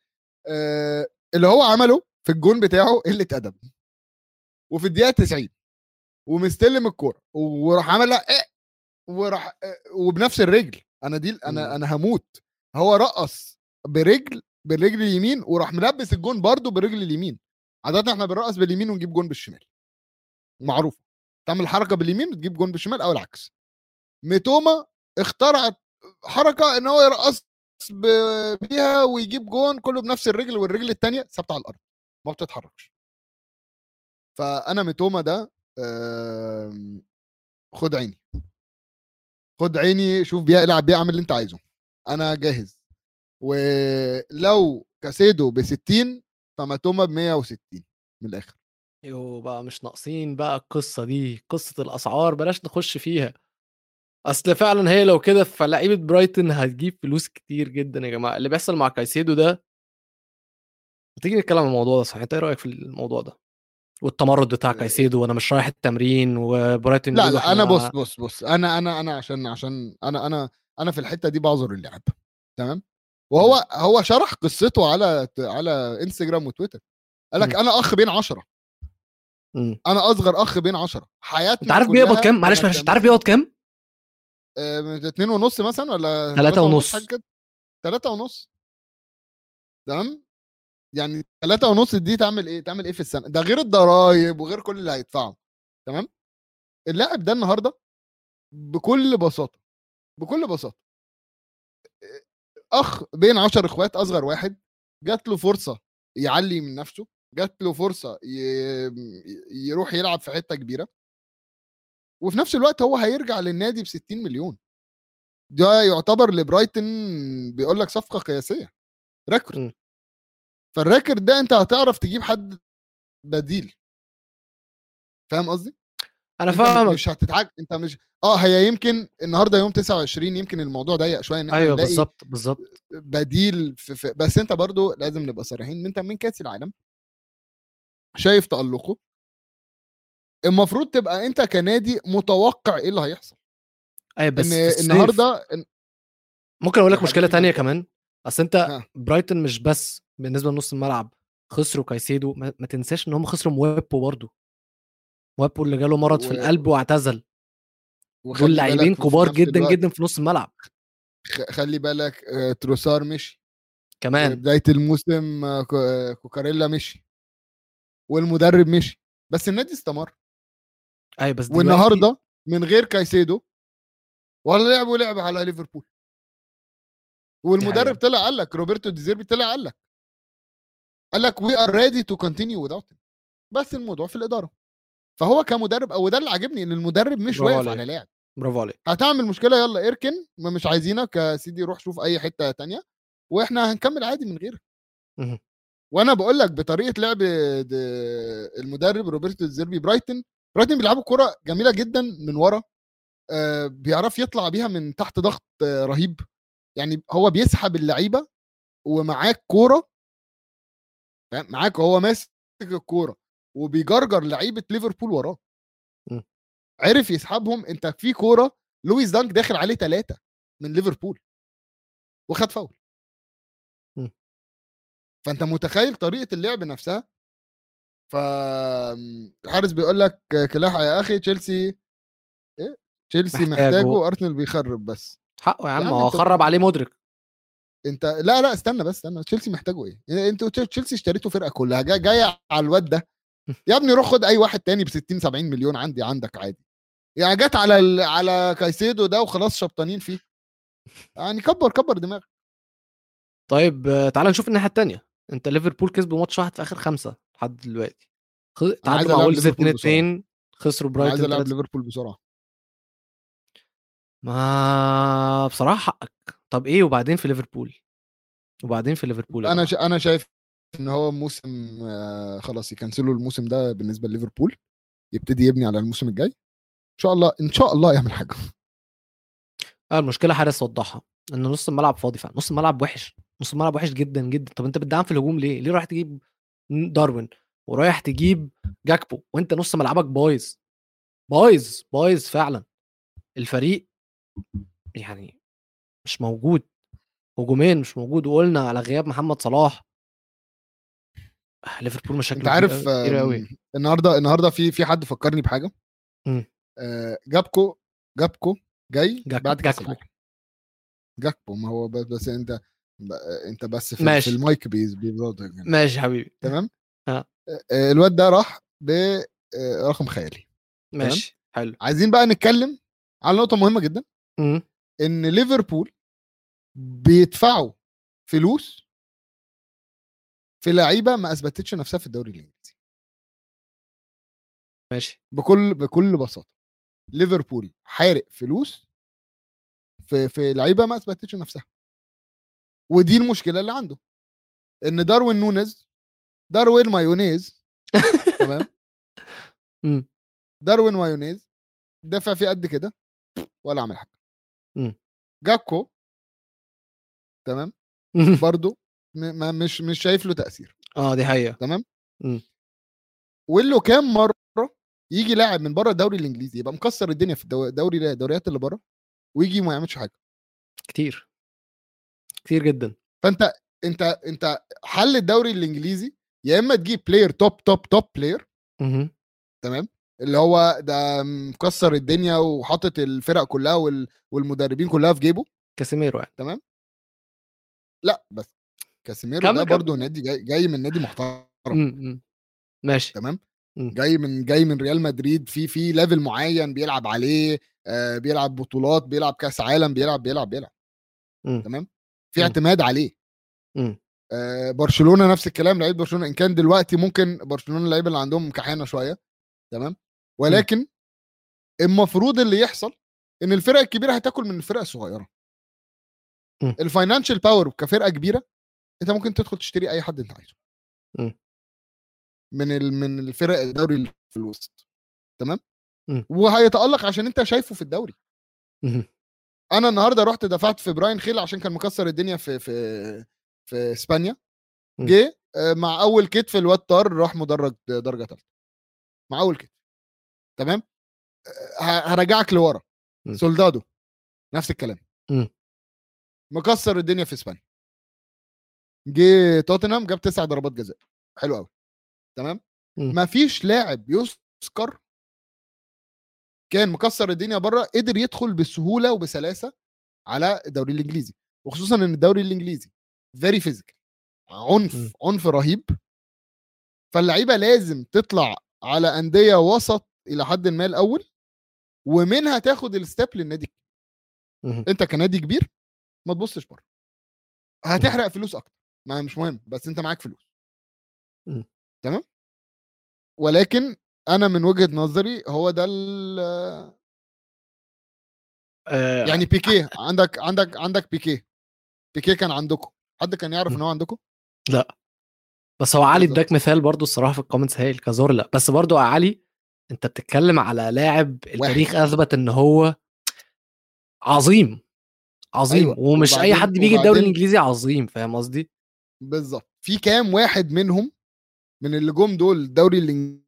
آه اللي هو عمله في الجون بتاعه قله ادب وفي الدقيقة 90 ومستلم الكورة. وراح عملها إيه؟ وراح آه، وبنفس الرجل. أنا دي أنا. أنا هموت. هو رقص برجل بالرجل اليمين وراح ملبس الجون برضه بالرجل اليمين. عادة إحنا بنرقص باليمين ونجيب جون بالشمال. معروف تعمل حركة باليمين وتجيب جون بالشمال أو العكس. ميتوما اخترعت حركة إن هو يرقص بيها ويجيب جون كله بنفس الرجل والرجل الثانية ثابتة على الأرض ما بتتحركش. فأنا ميتوما ده آم، خد عيني. خد عيني شوف بيها العب بيها اعمل اللي انت عايزه. أنا جاهز. ولو كاسيدو ب 60 فميتوما ب 160 من الآخر. يو بقى مش ناقصين بقى القصة دي قصة الأسعار بلاش نخش فيها. أصل فعلا هي لو كده فلعيبة برايتون هتجيب فلوس كتير جدا يا جماعة. اللي بيحصل مع كايسيدو ده تيجي نتكلم عن الموضوع ده صح أنت إيه رأيك في الموضوع ده؟ والتمرد بتاع كايسيدو وأنا مش رايح التمرين وبرايتون لا لا أنا بص بص بص أنا أنا أنا عشان عشان أنا أنا أنا في الحتة دي بعذر اللعب تمام؟ وهو هو شرح قصته على على إنستجرام وتويتر. قال لك. أنا أخ بين عشرة. مم. أنا أصغر أخ بين عشرة. حياتنا أنت عارف بيقبض كام؟ معلش معلش أنت عارف بيقبض كام؟ اتنين ونص مثلا ولا تلاتة ونص. تلاتة ونص. تمام؟ يعني تلاتة ونص دي تعمل إيه؟ تعمل إيه في السنة؟ ده غير الضرايب وغير كل اللي هيدفعه. تمام؟ اللاعب ده النهارده بكل بساطة بكل بساطة أخ بين عشر إخوات أصغر واحد جات له فرصة يعلي من نفسه جات له فرصة ي... يروح يلعب في حتة كبيرة. وفي نفس الوقت هو هيرجع للنادي ب 60 مليون. ده يعتبر لبرايتن بيقول لك صفقة قياسية. Record. فال record ده انت هتعرف تجيب حد بديل. فاهم قصدي؟ أنا انت فاهمك. مش هتتعج انت مش آه هي يمكن النهارده يوم 29 يمكن الموضوع ضيق شوية إن أيوه بالظبط بالظبط بديل في, في بس انت برضو لازم نبقى صريحين. انت من كأس العالم؟ شايف تألقه؟ المفروض تبقى أنت كنادي متوقع إيه اللي هيحصل. أيوه بس ان في الصيف. النهارده إن- ممكن أقول لك مشكلة تانية ما- كمان. أصل أنت ها. برايتون مش بس بالنسبة لنص الملعب خسروا كايسيدو. ما, ما تنساش إن هم خسروا مويبو برضه. مويبو اللي جاله مرض في و- القلب واعتزل. دول لاعبين كبار جدا الوقت جدا في نص الملعب. خلي بالك آه، تروسار مشي. كمان. بدايه الموسم آه، آه، كوكوريلا مشي. والمدرب مشي. بس النادي استمر. أيوه بس والنهارده من غير كايسيدو ولا لعبوا لعب على ليفربول. والمدرب. طلع قال لك روبرتو ديزيربي طلع قال لك. قال لك we are ready to continue him. بس الموضوع في الإدارة. فهو كمدرب أو ده اللي عاجبني إن المدرب مش واقف. على لاعب. برافو عليك. هتعمل مشكلة يلا إركن ما مش عايزينك يا سيدي روح شوف أي حتة تانية وإحنا هنكمل عادي من غيرك. وأنا بقول لك بطريقة لعب المدرب روبرتو ديزيربي برايتن برايتن بيلعبوا كرة جميلة جدا من ورا آه، بيعرف يطلع بيها من تحت ضغط آه، رهيب يعني هو بيسحب اللعيبة ومعاك فاهم؟ معاك هو ماسك الكورة وبيجرجر لعيبة ليفربول وراه. عرف يسحبهم انت في كورة لويس دانك داخل عليه ثلاثة من ليفربول وخد فاول. فانت متخيل طريقة اللعب نفسها ف الحارس بيقول لك كلاحة يا أخي تشيلسي إيه؟ تشيلسي محتاجه. محتاجه ارسنال بيخرب بس. حقه يا عم هو خرب عليه مدرك أنت لا لا استنى بس استنى تشيلسي محتاجه إيه؟ أنتوا تشيلسي اشتريتوا فرقة كلها جاي جاية على الواد ده. يا ابني روح خد أي واحد تاني ب 60 70 مليون عندي عندك عادي. يعني جت على ال... على كايسيدو ده وخلاص شبطانين فيه. يعني كبر كبر دماغك. طيب تعال نشوف الناحية الثانية أنت ليفربول كسبوا ماتش واحد في آخر خمسة. لحد دلوقتي. خ- تعادلوا مع ليفربول 2 2 خسروا أنا عايز برايتون ألعب 3 ليفربول بسرعة ما بصراحة حقك. طب إيه وبعدين في ليفربول؟ وبعدين في ليفربول أنا؟ ش... أنا شايف إن هو موسم آه، خلاص يكنسلوا الموسم ده بالنسبة لليفربول. يبتدي يبني على الموسم الجاي. إن شاء الله إن شاء الله يعمل حاجة. آه المشكلة حارس وضحها. إن نص الملعب فاضي فعلا. نص الملعب وحش. نص الملعب وحش جدا جدا. طب أنت بتدعم في الهجوم ليه؟ ليه رايح تجيب داروين ورايح تجيب جاكبو وأنت نص ملعبك بايظ. بايظ بايظ فعلا. الفريق يعني مش موجود. هجومين مش موجود. وقلنا على غياب محمد صلاح. آه، ليفربول مشاكل أنت عارف النهارده النهارده في في حد فكرني بحاجة؟ مم. آه، جاكبو جاكبو جاي جاك- بعد كاس جاكبو. ما هو بس, بس أنت أنت بس في, ماشي. في ال market price بيزود يعني. ماشي حبيبي. تمام؟ آه. آه، الواد ده راح برقم خيالي. ماشي حلو. عايزين بقى نتكلم على نقطة مهمة جدا. مم. إن ليفربول بيدفعوا فلوس في لعيبة ما أثبتتش نفسها في الدوري الإنجليزي. ماشي. بكل بكل بساطة. ليفربول حارق فلوس في في لعيبة ما أثبتتش نفسها. ودي المشكلة اللي عنده إن داروين نونيز داروين مايونيز تمام؟ مم. داروين مايونيز دفع فيه قد كده ولا عمل حاجة. مم. جاكبو تمام؟ برضو م- ما مش مش شايف له تأثير. آه دي حقيقة. تمام؟ مم. وله كام مرة يجي لاعب من بره الدوري الإنجليزي يبقى مكسر الدنيا في الدو- دوري الدوريات اللي بره ويجي وما يعملش حاجة. كتير. كتير جدا فأنت أنت أنت حل الدوري الإنجليزي يا إما تجيب player top top top player. تمام اللي هو ده مكسر الدنيا وحاطط الفرق كلها وال... والمدربين كلها في جيبه كاسيميرو يعني لأ بس كاسيميرو ده. برضه نادي جاي, جاي من نادي محترم مم. مم. ماشي تمام مم. جاي من جاي من ريال مدريد في في level معين بيلعب عليه آه بيلعب بطولات بيلعب كأس عالم بيلعب بيلعب بيلعب. تمام في مم. اعتماد عليه مم. آه برشلونة نفس الكلام لعيبه برشلونة إن كان دلوقتي ممكن برشلونة اللعيبة اللي عندهم كحيانة شوية تمام ولكن المفروض اللي يحصل إن الفرق الكبيرة هتاكل من الفرق الصغيرة. ال financial power كفرقة كبيرة أنت ممكن تدخل تشتري أي حد أنت عايزه مم. من ال... من الفرق الدوري اللي في الوسط تمام. وهيتألق عشان أنت شايفه في الدوري مهم. أنا النهارده رحت دفعت في براين خيل عشان كان مكسر الدنيا في في في إسبانيا. مم. جه مع أول كتف الواد طار راح مدرج درجة ثالثه مع أول كتف. تمام؟ هرجعك لورا. مم. سولدادو. نفس الكلام. مم. مكسر الدنيا في إسبانيا. جه توتنهام جاب تسع ضربات جزاء. حلو قوي تمام؟ مم. ما فيش لاعب يذكر كان مكسر الدنيا بره قدر يدخل بسهولة وبسلاسة على الدوري الإنجليزي. وخصوصا إن الدوري الإنجليزي very physical عنف مم. عنف رهيب. فاللعيبة لازم تطلع على أندية وسط إلى حد ما الأول ومنها تاخد الستيب للنادي. أنت كنادي كبير ما تبصش بره. هتحرق فلوس أكتر. ما مش مهم بس أنت معاك فلوس. مم. تمام؟ ولكن أنا من وجهة نظري هو ده ال- آه، يعني بيكيه. عندك عندك عندك بيكيه. بيكيه كان عندكم. حد كان يعرف إن هو عندكم؟ بس هو علي. اداك مثال برضو الصراحة في الكومنتس هايل كزورلا بس برضو يا علي أنت بتتكلم على لاعب التاريخ أثبت إن هو عظيم. عظيم. أيوة. ومش أي حد بيجي الدوري الإنجليزي عظيم فاهم قصدي؟ بالظبط. في كام واحد منهم من اللي جم دول الدوري الانجليزي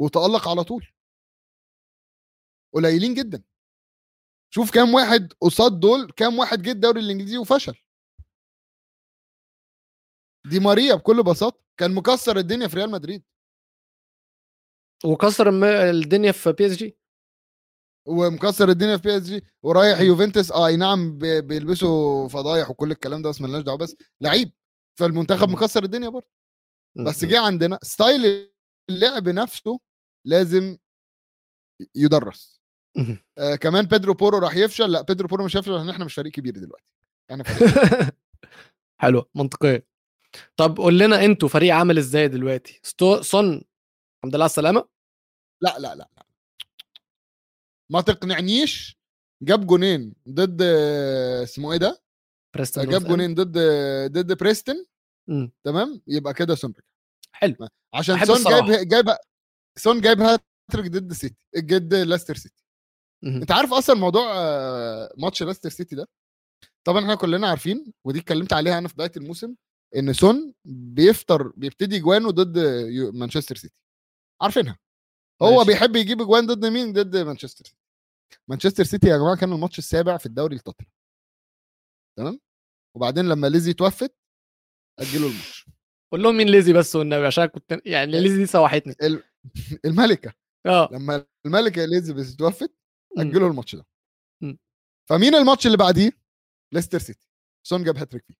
وتألق على طول. قليلين جدا. شوف كام واحد قصاد دول كام واحد جه الدوري الإنجليزي وفشل. دي ماريا بكل بساطة كان مكسر الدنيا في ريال مدريد. وكسر الدنيا في بي إس جي. ومكسر الدنيا في بي إس جي ورايح يوفنتوس آه أي نعم بي- بيلبسوا فضايح وكل الكلام ده بس ملناش دعوة بس لعيب. فالمنتخب. مكسر الدنيا برضه. بس جه عندنا style اللعب نفسه لازم يدرس. آه كمان بيدرو بورو راح يفشل. لا بيدرو بورو مش هيفشل لأن إحنا مش فريق كبير دلوقتي. إحنا فريق حلو منطقية. طب قول لنا أنتوا فريق عامل إزاي دلوقتي؟ ستو... سون الحمد لله على السلامة؟ لا لا لا لا. ما تقنعنيش جاب جونين ضد اسمه إيه ده؟ بريستون جاب. جونين ضد ضد بريستون مم. تمام؟ يبقى كده سون. حلو. عشان سون الصراحة. جايب جايب سون جايب هاتريك ضد سيتي ضد لاستر سيتي. انت عارف أصلا موضوع آه، ماتش لاستر سيتي ده؟ طبعا إحنا كلنا عارفين ودي اتكلمت عليها أنا في بداية الموسم إن سون بيفطر بيبتدي جوانه ضد مانشستر سيتي. عارفينها. هو ماشي. بيحب يجيب جوان ضد مين؟ ضد مانشستر سيتي. مانشستر سيتي يا جماعة كان الماتش السابع في الدوري لتوتنهام. تمام؟ وبعدين لما ليزي توفت أجلوا الماتش. قول لهم مين ليزي بس والنبي عشان كنت يعني ليزي دي سوحتني الملكة آه لما الملكة اليزابيث توفت. أجلوا الماتش ده. فمين الماتش اللي بعديه ليستر سيتي سون جاب هاتريك فيه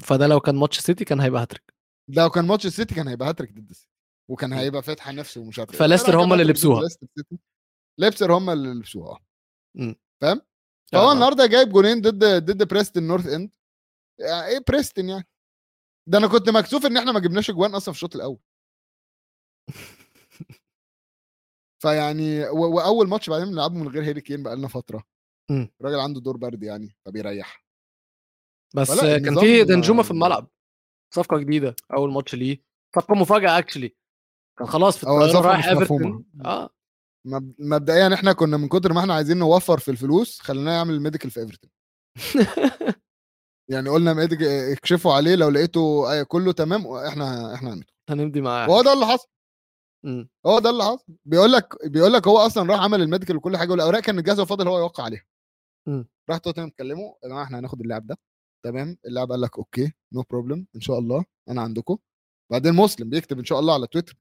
فده لو كان ماتش سيتي كان هيبقى هاتريك لو كان ماتش السيتي كان هيبقى هاتريك ضد السيتي وكان. هيبقى فاتحه نفسه ومش عارف إيه. فليستر هم اللي لبسوها. ليستر سيتي. هم اللي لبسوها مم. فاهم فهو آه. النهارده جايب جونين ضد ضد بريستون نورث إند يعني إيه بريستون يعني. ده أنا كنت مكسوف إن إحنا ما جبناش أجوان أصلا في الشوط الأول. فيعني و- وأول ماتش بعدين بنلعبه من غير هاري كين بقالنا فترة. مم. الراجل عنده دور برد يعني فبيريح. بس كان في دانجوما في الملعب. صفقة جديدة أول ماتش ليه. صفقة مفاجأة actually كان خلاص في الطياره رايح. ايفرتون آه. مب- مبدئيا إحنا كنا من كتر ما إحنا عايزين نوفر في الفلوس خليناه يعمل ال medical في ايفرتون يعني قلنا اكشفوا عليه لو لقيته أي- كله تمام إحنا إحنا هندخل هنمضي معاه. وهو ده اللي حصل. مم. هو ده اللي حصل. بيقول لك بيقول لك هو أصلا راح عمل ال medical وكل حاجة والأوراق كانت جاهزة وفاضل هو يوقع عليها. مم. راح توتنهام اتكلموا يا جماعة إحنا هناخد اللاعب ده. تمام؟ اللاعب قال لك okay no problem إن شاء الله أنا عندكم. بعدين مسلم بيكتب إن شاء الله على تويتر.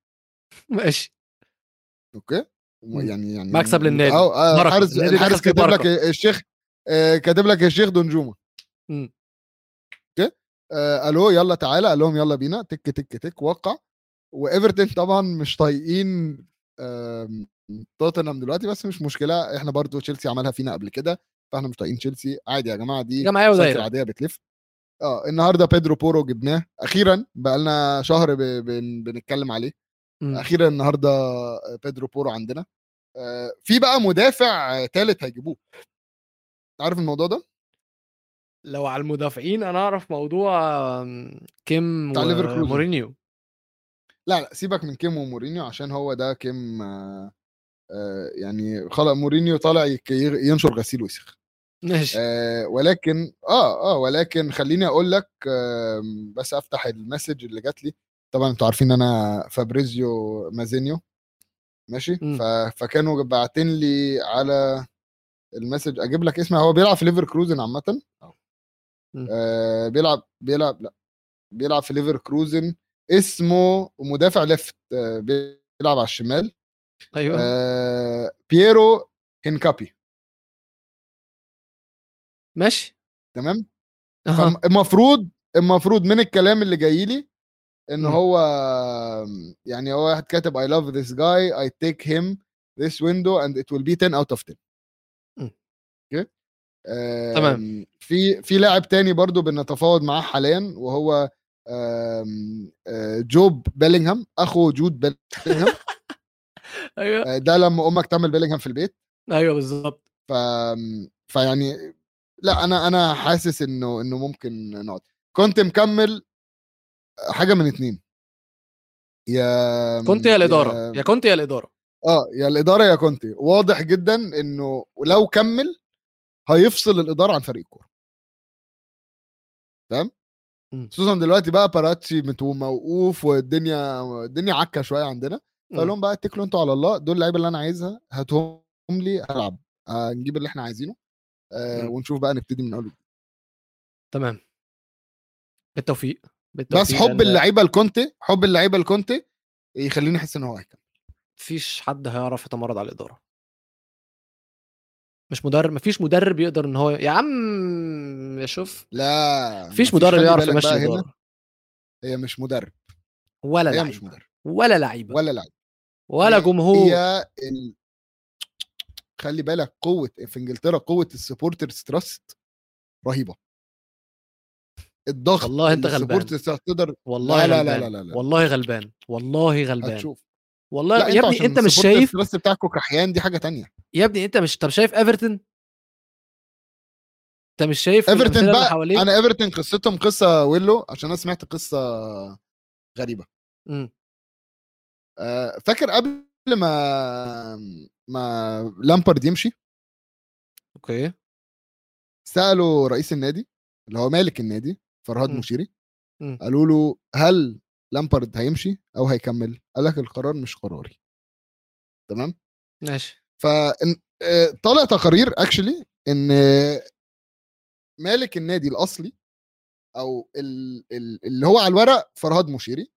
ماشي. okay؟ مم. يعني يعني مكسب للنادي. آه آه،. الحارس كاتب لك. الشيخ آه، كاتب لك الشيخ دانجوما. آه، ألو يلا تعالى قال لهم يلا بينا تك تك تك وقع. وإيفرتون طبعا مش طايقين توتنهام دلوقتي بس مش مشكلة إحنا برضو تشيلسي عملها فينا قبل كده فإحنا مش طايقين تشيلسي. عادي يا جماعة دي دايرة عادية بتلف. آه النهارده بيدرو بورو جبناه. أخيرا بقالنا شهر ب... بن... بنتكلم عليه. مم. أخيرا النهارده بيدرو بورو عندنا. آه، في بقى مدافع ثالث هيجيبوه. عارف الموضوع ده؟ لو على المدافعين أنا أعرف موضوع آم، كيم بتاع ليفركوزن. ومورينيو لا لا سيبك من كيم ومورينيو عشان هو ده كيم آه آه يعني خناق مورينيو طالع ينشر غسيل وسخ ماشي آه ولكن آه آه ولكن خليني أقول لك آه بس أفتح ال message اللي جات لي طبعا أنتوا عارفين أنا فابريزيو مازينيو ماشي. ف... فكانوا باعتين لي على ال message أجيب لك اسمه هو بيلعب في ليفركوزن عامة. آه بيلعب بيلعب لأ بيلعب في ليفركوزن. اسمه مدافع left آه بيلعب على الشمال. أيوه. آه بييرو هنكابي ماشي. تمام؟ أها. فالمفروض المفروض من الكلام اللي جاي لي إن. هو يعني هو واحد كاتب I love this guy I take him this window and it will be 10 out of 10 مم. أوكي تمام. في في لاعب تاني برضو بنتفاوض معاه حاليا وهو جوب بيلينغهام أخو جود بيلينغهام. أيوه. آه، ده لما أمك تعمل بيلينغهام في البيت. أيوه بالظبط ف فيعني لا أنا أنا حاسس إنه إنه ممكن نقعد. كنت مكمل حاجة من اتنين. يا كنت يا الإدارة. يا كنت يا الإدارة. آه يا الإدارة يا كونتي واضح جدا إنه لو كمل هيفصل الإدارة عن فريق الكورة تمام مم. خصوصا دلوقتي بقى باراتشي موقوف والدنيا الدنيا عكة شوية عندنا فقال لهم بقى اتكلوا أنتوا على الله دول اللعيبة اللي أنا عايزها هاتهم لي هلعب آه نجيب اللي إحنا عايزينه آه مم. ونشوف بقى نبتدي من أول. تمام بالتوفيق بالتوفيق بس حب اللعيبة الكونتي حب اللعيبة الكونتي يخليني أحس إن هو هيكمل مفيش حد هيعرف يتمرد على الإدارة مش مدرب مفيش مدرب يقدر إن هو يا عم شوف لا مفيش مدرب يعرف يمشي الاداره هي مش مدرب. ولا هي لعيبة. مش مدرب. ولا لعيبة. ولا لعيب ولا جمهور. هي ال... خلي بالك قوة في إنجلترا قوة ال supporters trust رهيبة. الضغط والله اللي غلبان. تقدر والله لا- لا- غلبان. لا- لا- لا. والله غلبان. والله غلبان. هتشوف. والله يا ابني انت مش شايف trust بتاعكم كحيان دي حاجة تانية. يا ابني انت مش طب شايف إيفرتون؟ انت مش شايف إيفرتون بقى حواليك أنا إيفرتون قصتهم قصة ويلو عشان أنا سمعت قصة غريبة. مم. آه، فاكر قبل ما ما لامبارد يمشي؟ okay. سألوا رئيس النادي اللي هو مالك النادي فرهاد. مشيري مم. قالوا له هل لامبارد هيمشي أو هيكمل. قال لك القرار مش قراري. تمام؟ ماشي. فطالع تقارير اكشلي إن مالك النادي الأصلي أو ال- ال- اللي هو على الورق فرهاد مشيري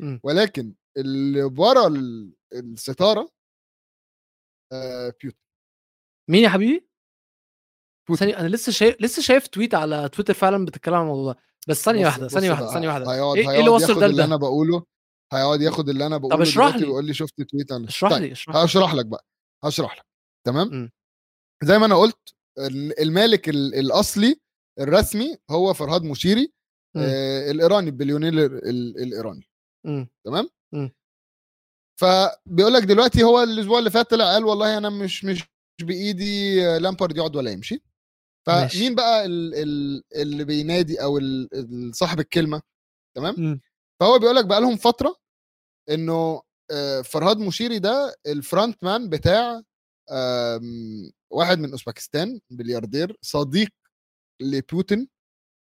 مم. ولكن اللي ورا ال- الستارة آه، بيوت مين يا حبيبي. ثانية أنا لسه شايف لسه شايف tweet على تويتر فعلا بتتكلم عن الموضوع ده. بس واحدة بص ثانية واحدة بقى، ثانية واحدة هيقعد إيه إيه اللي وصل ده اللي أنا بقوله هيقعد ياخد اللي أنا بقوله اشرح دلوقتي لي. ويقول لي شفت tweet عن اشرح طيب، لي اشرح هشرح لك بقى هشرح لك تمام مم. زي ما أنا قلت ال- المالك ال- الأصلي الرسمي هو فرهاد مشيري مم. آه الإيراني البليونير ال- ال- الإيراني مم. تمام. فبيقول لك دلوقتي هو الأسبوع اللي فات طلع قال والله أنا مش مش بإيدي آه، لامبارد يقعد ولا يمشي. فمين بقى ال- ال- اللي بينادي أو صاحب الكلمة تمام. فهو بيقول لك بقى لهم فترة إنه آه، فرهاد مشيري ده ال front man بتاع واحد من أوزبكستان بلياردير صديق لبوتين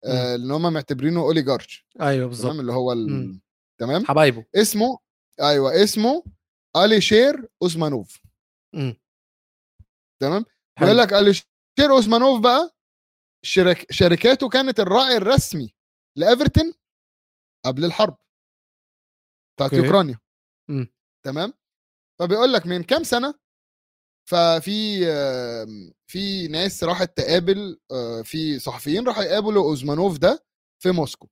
آه، اللي هم معتبرينه oligarch أيوه بالظبط. تمام اللي هو ال... تمام؟ حبايبه. اسمه أيوه اسمه أليشير أوزمانوف. تمام. بيقول لك أليشير اوزمانوف بقى شرك... شركاته كانت الراعي الرسمي لإيفرتون قبل الحرب بتاعت okay. أوكرانيا مم. تمام فبيقول لك من كام سنة ففي في ناس راحت تقابل آه، في صحفيين راحوا يقابلوا اوزمانوف ده في موسكو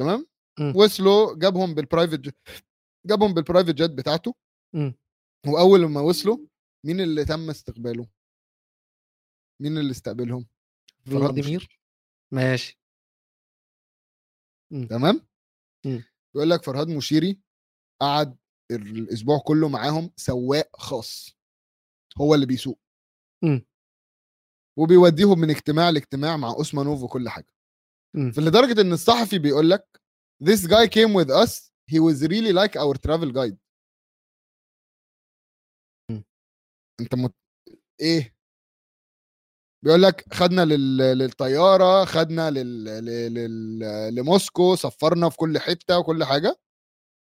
تمام مم. وصلوا جابهم بال private jet جابهم بال private jet بتاعته مم. وأول ما وصلوا مين اللي تم استقباله مين اللي استقبلهم؟ فلاديمير. ماشي. تمام؟ مم. بيقول لك فرهاد مشيري قعد الأسبوع كله معاهم سواق خاص. هو اللي بيسوق. مم. وبيوديهم من اجتماع لاجتماع مع أوسمانوف وكل حاجة. مم. فلدرجه إن الصحفي بيقول لك this guy came with us. He was really like our travel guide. مم. أنت مت... إيه؟ بيقول لك خدنا لل... للطيارة خدنا لل... لل... لل... لموسكو سفرنا في كل حتة وكل حاجة.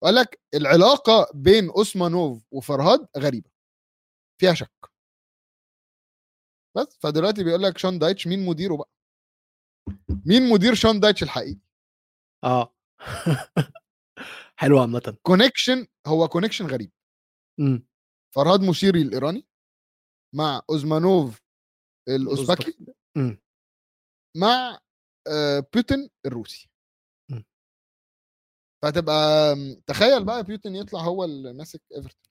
قال لك العلاقة بين أوسمانوف وفرهاد غريبة فيها شك. بس فدلوقتي بيقول لك شون دايتش مين مديره بقى؟ مين مدير شون دايتش الحقيقي؟ آه. حلو عامة. connection هو connection غريب. مم. فرهاد مشيري الإيراني مع اوزمانوف الأوزبكي مم. مع بوتين الروسي. مم. فتبقى تخيل بقى بوتين يطلع هو اللي ماسك إيفرتون.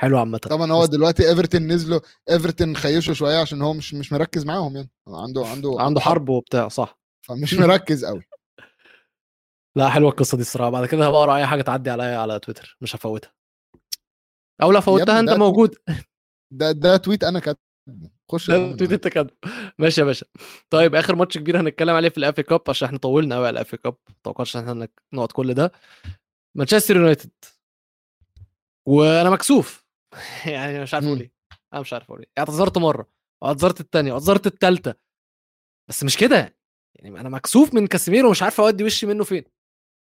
حلو عامه. طبعا هو دلوقتي إيفرتون نزلوا إيفرتون خيشوا شوية عشان هو مش مش مركز معاهم يعني. عنده عنده عنده حرب وبتاع صح. فمش مركز قوي لا حلوة القصة دي الصراحة. بعد كده هبقى أقرأ أي حاجة تعدي عليا على تويتر. مش هفوتها. أو لو فوتها أنت موجود. ده ده tweet أنا كاتبه. خش tweet أنت كده ماشي يا باشا. طيب آخر ماتش كبير هنتكلم عليه في ال FA Cup عشان إحنا طولنا قوي على ال FA Cup ما توقعتش إن إحنا نقعد كل ده. مانشستر يونايتد وأنا مكسوف. يعني مش عارف أقول. إيه. أنا مش عارف أقول إيه. اعتذرت مرة واعتذرت الثانية واعتذرت الثالثه بس مش كده. يعني أنا مكسوف من كاسيميرو ومش عارف أودي وشي منه فين.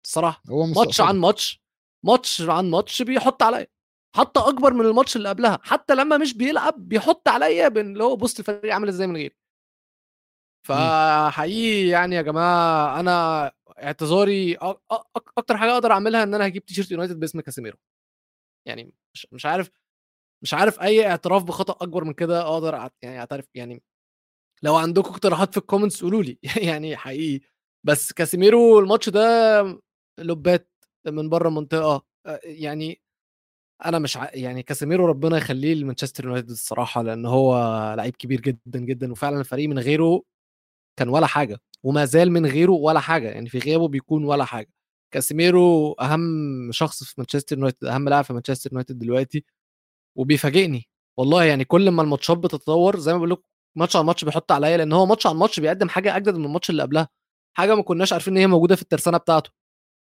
الصراحة هو ماتش. عن ماتش ماتش عن ماتش بيحط عليا. حتى أكبر من الماتش اللي قبلها حتى لما مش بيلعب بيحط عليا بان اللي هو بص الفريق عامل إزاي من غيري. فحقيقي يعني يا جماعة أنا اعتذاري أكتر حاجة أقدر أعملها إن أنا هجيب تيشيرت يونايتد باسم كاسيميرو. يعني مش, مش عارف مش عارف أي اعتراف بخطأ أكبر من كده أقدر يعني أعترف يعني لو عندكم اقتراحات في ال comments قولوا لي. يعني حقيقي. بس كاسيميرو الماتش ده لوبات من بره المنطقة يعني أنا مش ع... يعني كاسيميرو ربنا يخليه لمانشستر يونايتد الصراحة لأن هو لعيب كبير جدا جدا وفعلا الفريق من غيره كان ولا حاجة وما زال من غيره ولا حاجة يعني في غيابه بيكون ولا حاجة. كاسيميرو أهم شخص في مانشستر يونايتد أهم لاعب في مانشستر يونايتد دلوقتي وبيفاجئني والله يعني كل ما الماتشات بتتطور زي ما بقول لكم ماتش عن ماتش بيحط عليا لأن هو ماتش عن ماتش بيقدم حاجة أجدد من الماتش اللي قبلها حاجة ما كناش عارفين إن هي موجودة في الترسانة بتاعته.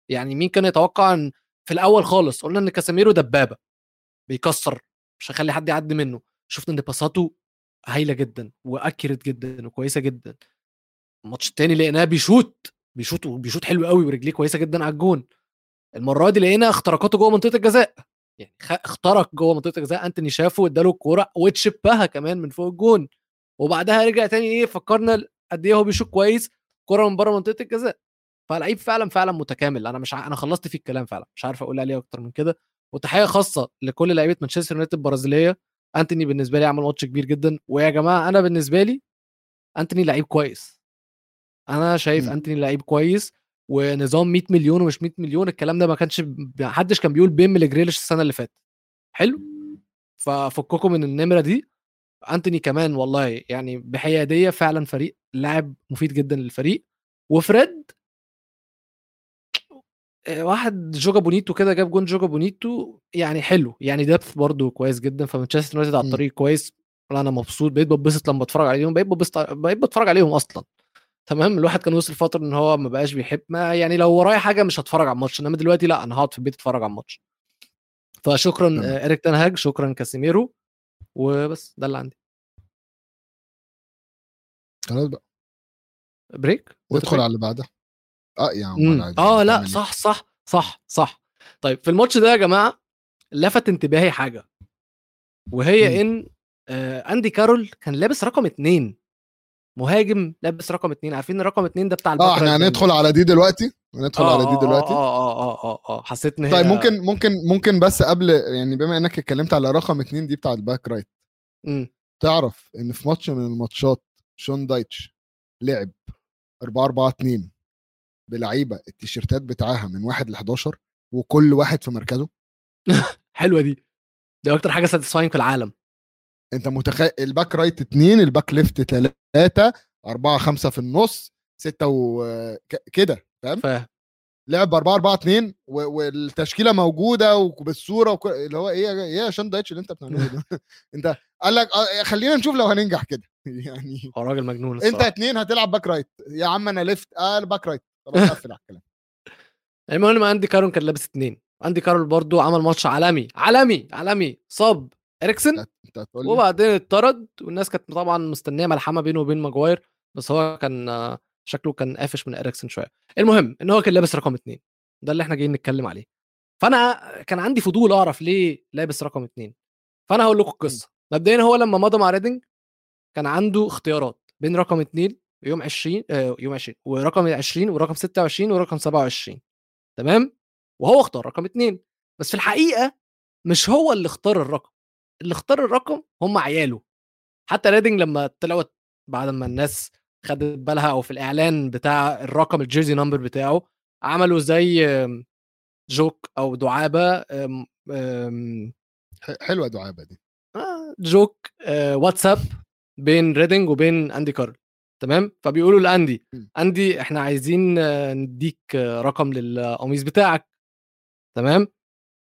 يعني مين كان يتوقع إن في الأول خالص قلنا إن كاسيميرو دبابة بيكسر مش هيخلي حد يعدي منه. شفنا إن باساته هايلة جدا و accurate جدا وكويسة جدا. الماتش التاني لقيناه بيشوت بيشوت وبيشوت حلو قوي ورجليه كويسة جدا على الجون. المرة دي لقينا اختراقاته جوه منطقة الجزاء. يعني اخترق جوه منطقة الجزاء أنتوني شافه واداله الكورة وتشيبها كمان من فوق الجون. وبعدها رجع تاني إيه فكرنا قد إيه هو بيشوط كويس كورة من بره منطقة الجزاء. فلعيب فعلا فعلا متكامل. أنا مش ع... أنا خلصت فيه الكلام فعلا. مش عارف أقول عليه أكتر من كده. وتحية خاصة لكل لعيبة مانشستر يونايتد البرازيلية. أنتوني بالنسبة لي عمل ماتش كبير جدا. ويا جماعة أنا بالنسبة لي أنتوني لعيب كويس. أنا شايف مم. أنتوني لعيب كويس. ونظام 100 مليون ومش 100 مليون الكلام ده ما كانش ما حدش كان بيقول بيم لجريليش السنة اللي فاتت. حلو؟ ففككم من النمرة دي. أنتوني كمان والله يعني بحيادية فعلا فريق لاعب مفيد جدا للفريق. وفريد واحد joga bonito كده جاب جون joga bonito يعني حلو يعني depth برضه كويس جدا فمانشستر يونايتد على مم. الطريق كويس أنا مبسوط بقيت ببسط لما بتفرج عليهم بقيت ببسط بقيت بتفرج عليهم أصلا. تمام؟ الواحد كان وصل فترة إن هو ما بقاش بيحب ما يعني لو ورايا حاجة مش هتفرج على الماتش إنما دلوقتي لأ أنا هقعد في البيت أتفرج على الماتش. فشكرا. آه، اريك تن هاج شكرا كاسيميرو وبس ده اللي عندي. خلاص بقى. break؟ وادخل على اللي بعدها. آه يا عم آه لأ؟ صح صح صح صح. طيب في الماتش ده يا جماعة لفت انتباهي حاجة وهي مم. إن آه أندي كارول كان لابس رقم اتنين. مهاجم لابس رقم اتنين. عارفين رقم اتنين ده بتاع آه إحنا هندخل على دي دلوقتي؟ هندخل آه، على دي آه، دلوقتي؟ آه آه آه آه آه. حسيت إن طيب ممكن ممكن ممكن بس قبل يعني بما إنك اتكلمت على رقم اتنين دي بتاع ال back right مم. تعرف إن في ماتش من الماتشات شون دايتش لعب 4 4 2 بلعيبة التيشيرتات بتاعها من 1 ل 11 وكل واحد في مركزه؟ حلوة دي. دي أكتر حاجة satisfying في العالم. أنت متخيل ال back right 2 ال back left 3 4 5 في النص 6 وكده فاهم؟ فاهم. لعب 4 4 2 والتشكيلة موجودة وبالصورة وكل... اللي هو إيه إيه يا شون دايتش اللي أنت بتعمله ده؟ أنت قال لك آه، خلينا نشوف لو هننجح كده. يعني هو راجل مجنون أنت الصراحة. اتنين هتلعب back right يا عم أنا left قال back right خلاص قفل على الكلام. المهم اندي كارول كان لابس اتنين. اندي كارول برضو عمل ماتش عالمي عالمي عالمي. صاب إريكسن وبعدين اتطرد والناس كانت طبعا مستنية ملحمة بينه وبين ماجواير بس هو كان شكله كان قافش من إريكسن شوية. المهم إن هو كان لابس رقم اتنين. ده اللي إحنا جايين نتكلم عليه. فأنا كان عندي فضول أعرف ليه لابس رقم اتنين. فأنا هقول لكم القصة. مبدئيا هو لما مضى مع ريدنج كان عنده اختيارات بين رقم اتنين يوم 20 آه، يوم 20 ورقم 20 ورقم 26 ورقم 27 تمام؟ وهو اختار رقم اتنين. بس في الحقيقة مش هو اللي اختار الرقم اللي اختار الرقم هم عياله. حتى ريدنج لما طلعت بعد ما الناس خدت بالها أو في الإعلان بتاع الرقم ال jersey number بتاعه عملوا زي joke أو دعابة حلوة دعابة دي. آه، joke آه، واتساب بين ريدنج وبين أندي كارول. تمام؟ فبيقولوا لاندي. اندي إحنا عايزين نديك رقم للقميص بتاعك. تمام؟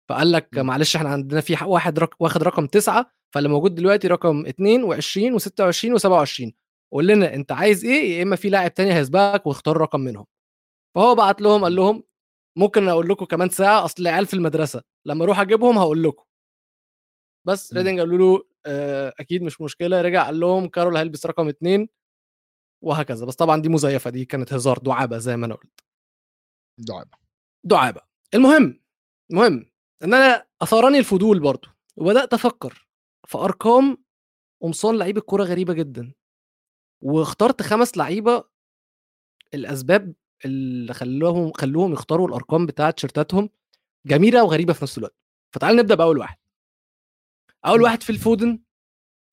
فقال لك م. معلش إحنا عندنا في واحد رق... واخد رقم تسعة فاللي موجود دلوقتي رقم 22 و26 و27 قول لنا أنت عايز إيه؟ يا إما في لاعب تاني هيسبقك واختار رقم منهم. فهو بعت لهم قال لهم ممكن أقول لكم كمان ساعة أصل العيال في المدرسة. لما أروح أجيبهم هقول لكم. بس م. ريدنج قالوا له آه، أكيد مش مشكلة. رجع قال لهم كارول هيلبس رقم اتنين. وهكذا. بس طبعا دي مزيفة دي كانت هزار دعابة زي ما أنا قلت. دعابة. دعابة. المهم المهم إن أنا أثارني الفضول برضو وبدأت أفكر في أرقام قمصان لعيبه كوره غريبة جدا. واخترت خمس لعيبة الأسباب اللي خلوهم خلوهم يختاروا الأرقام بتاعة تيشيرتاتهم جميلة وغريبة في نفس الوقت. فتعال نبدأ بأول واحد. أول. واحد في الفودن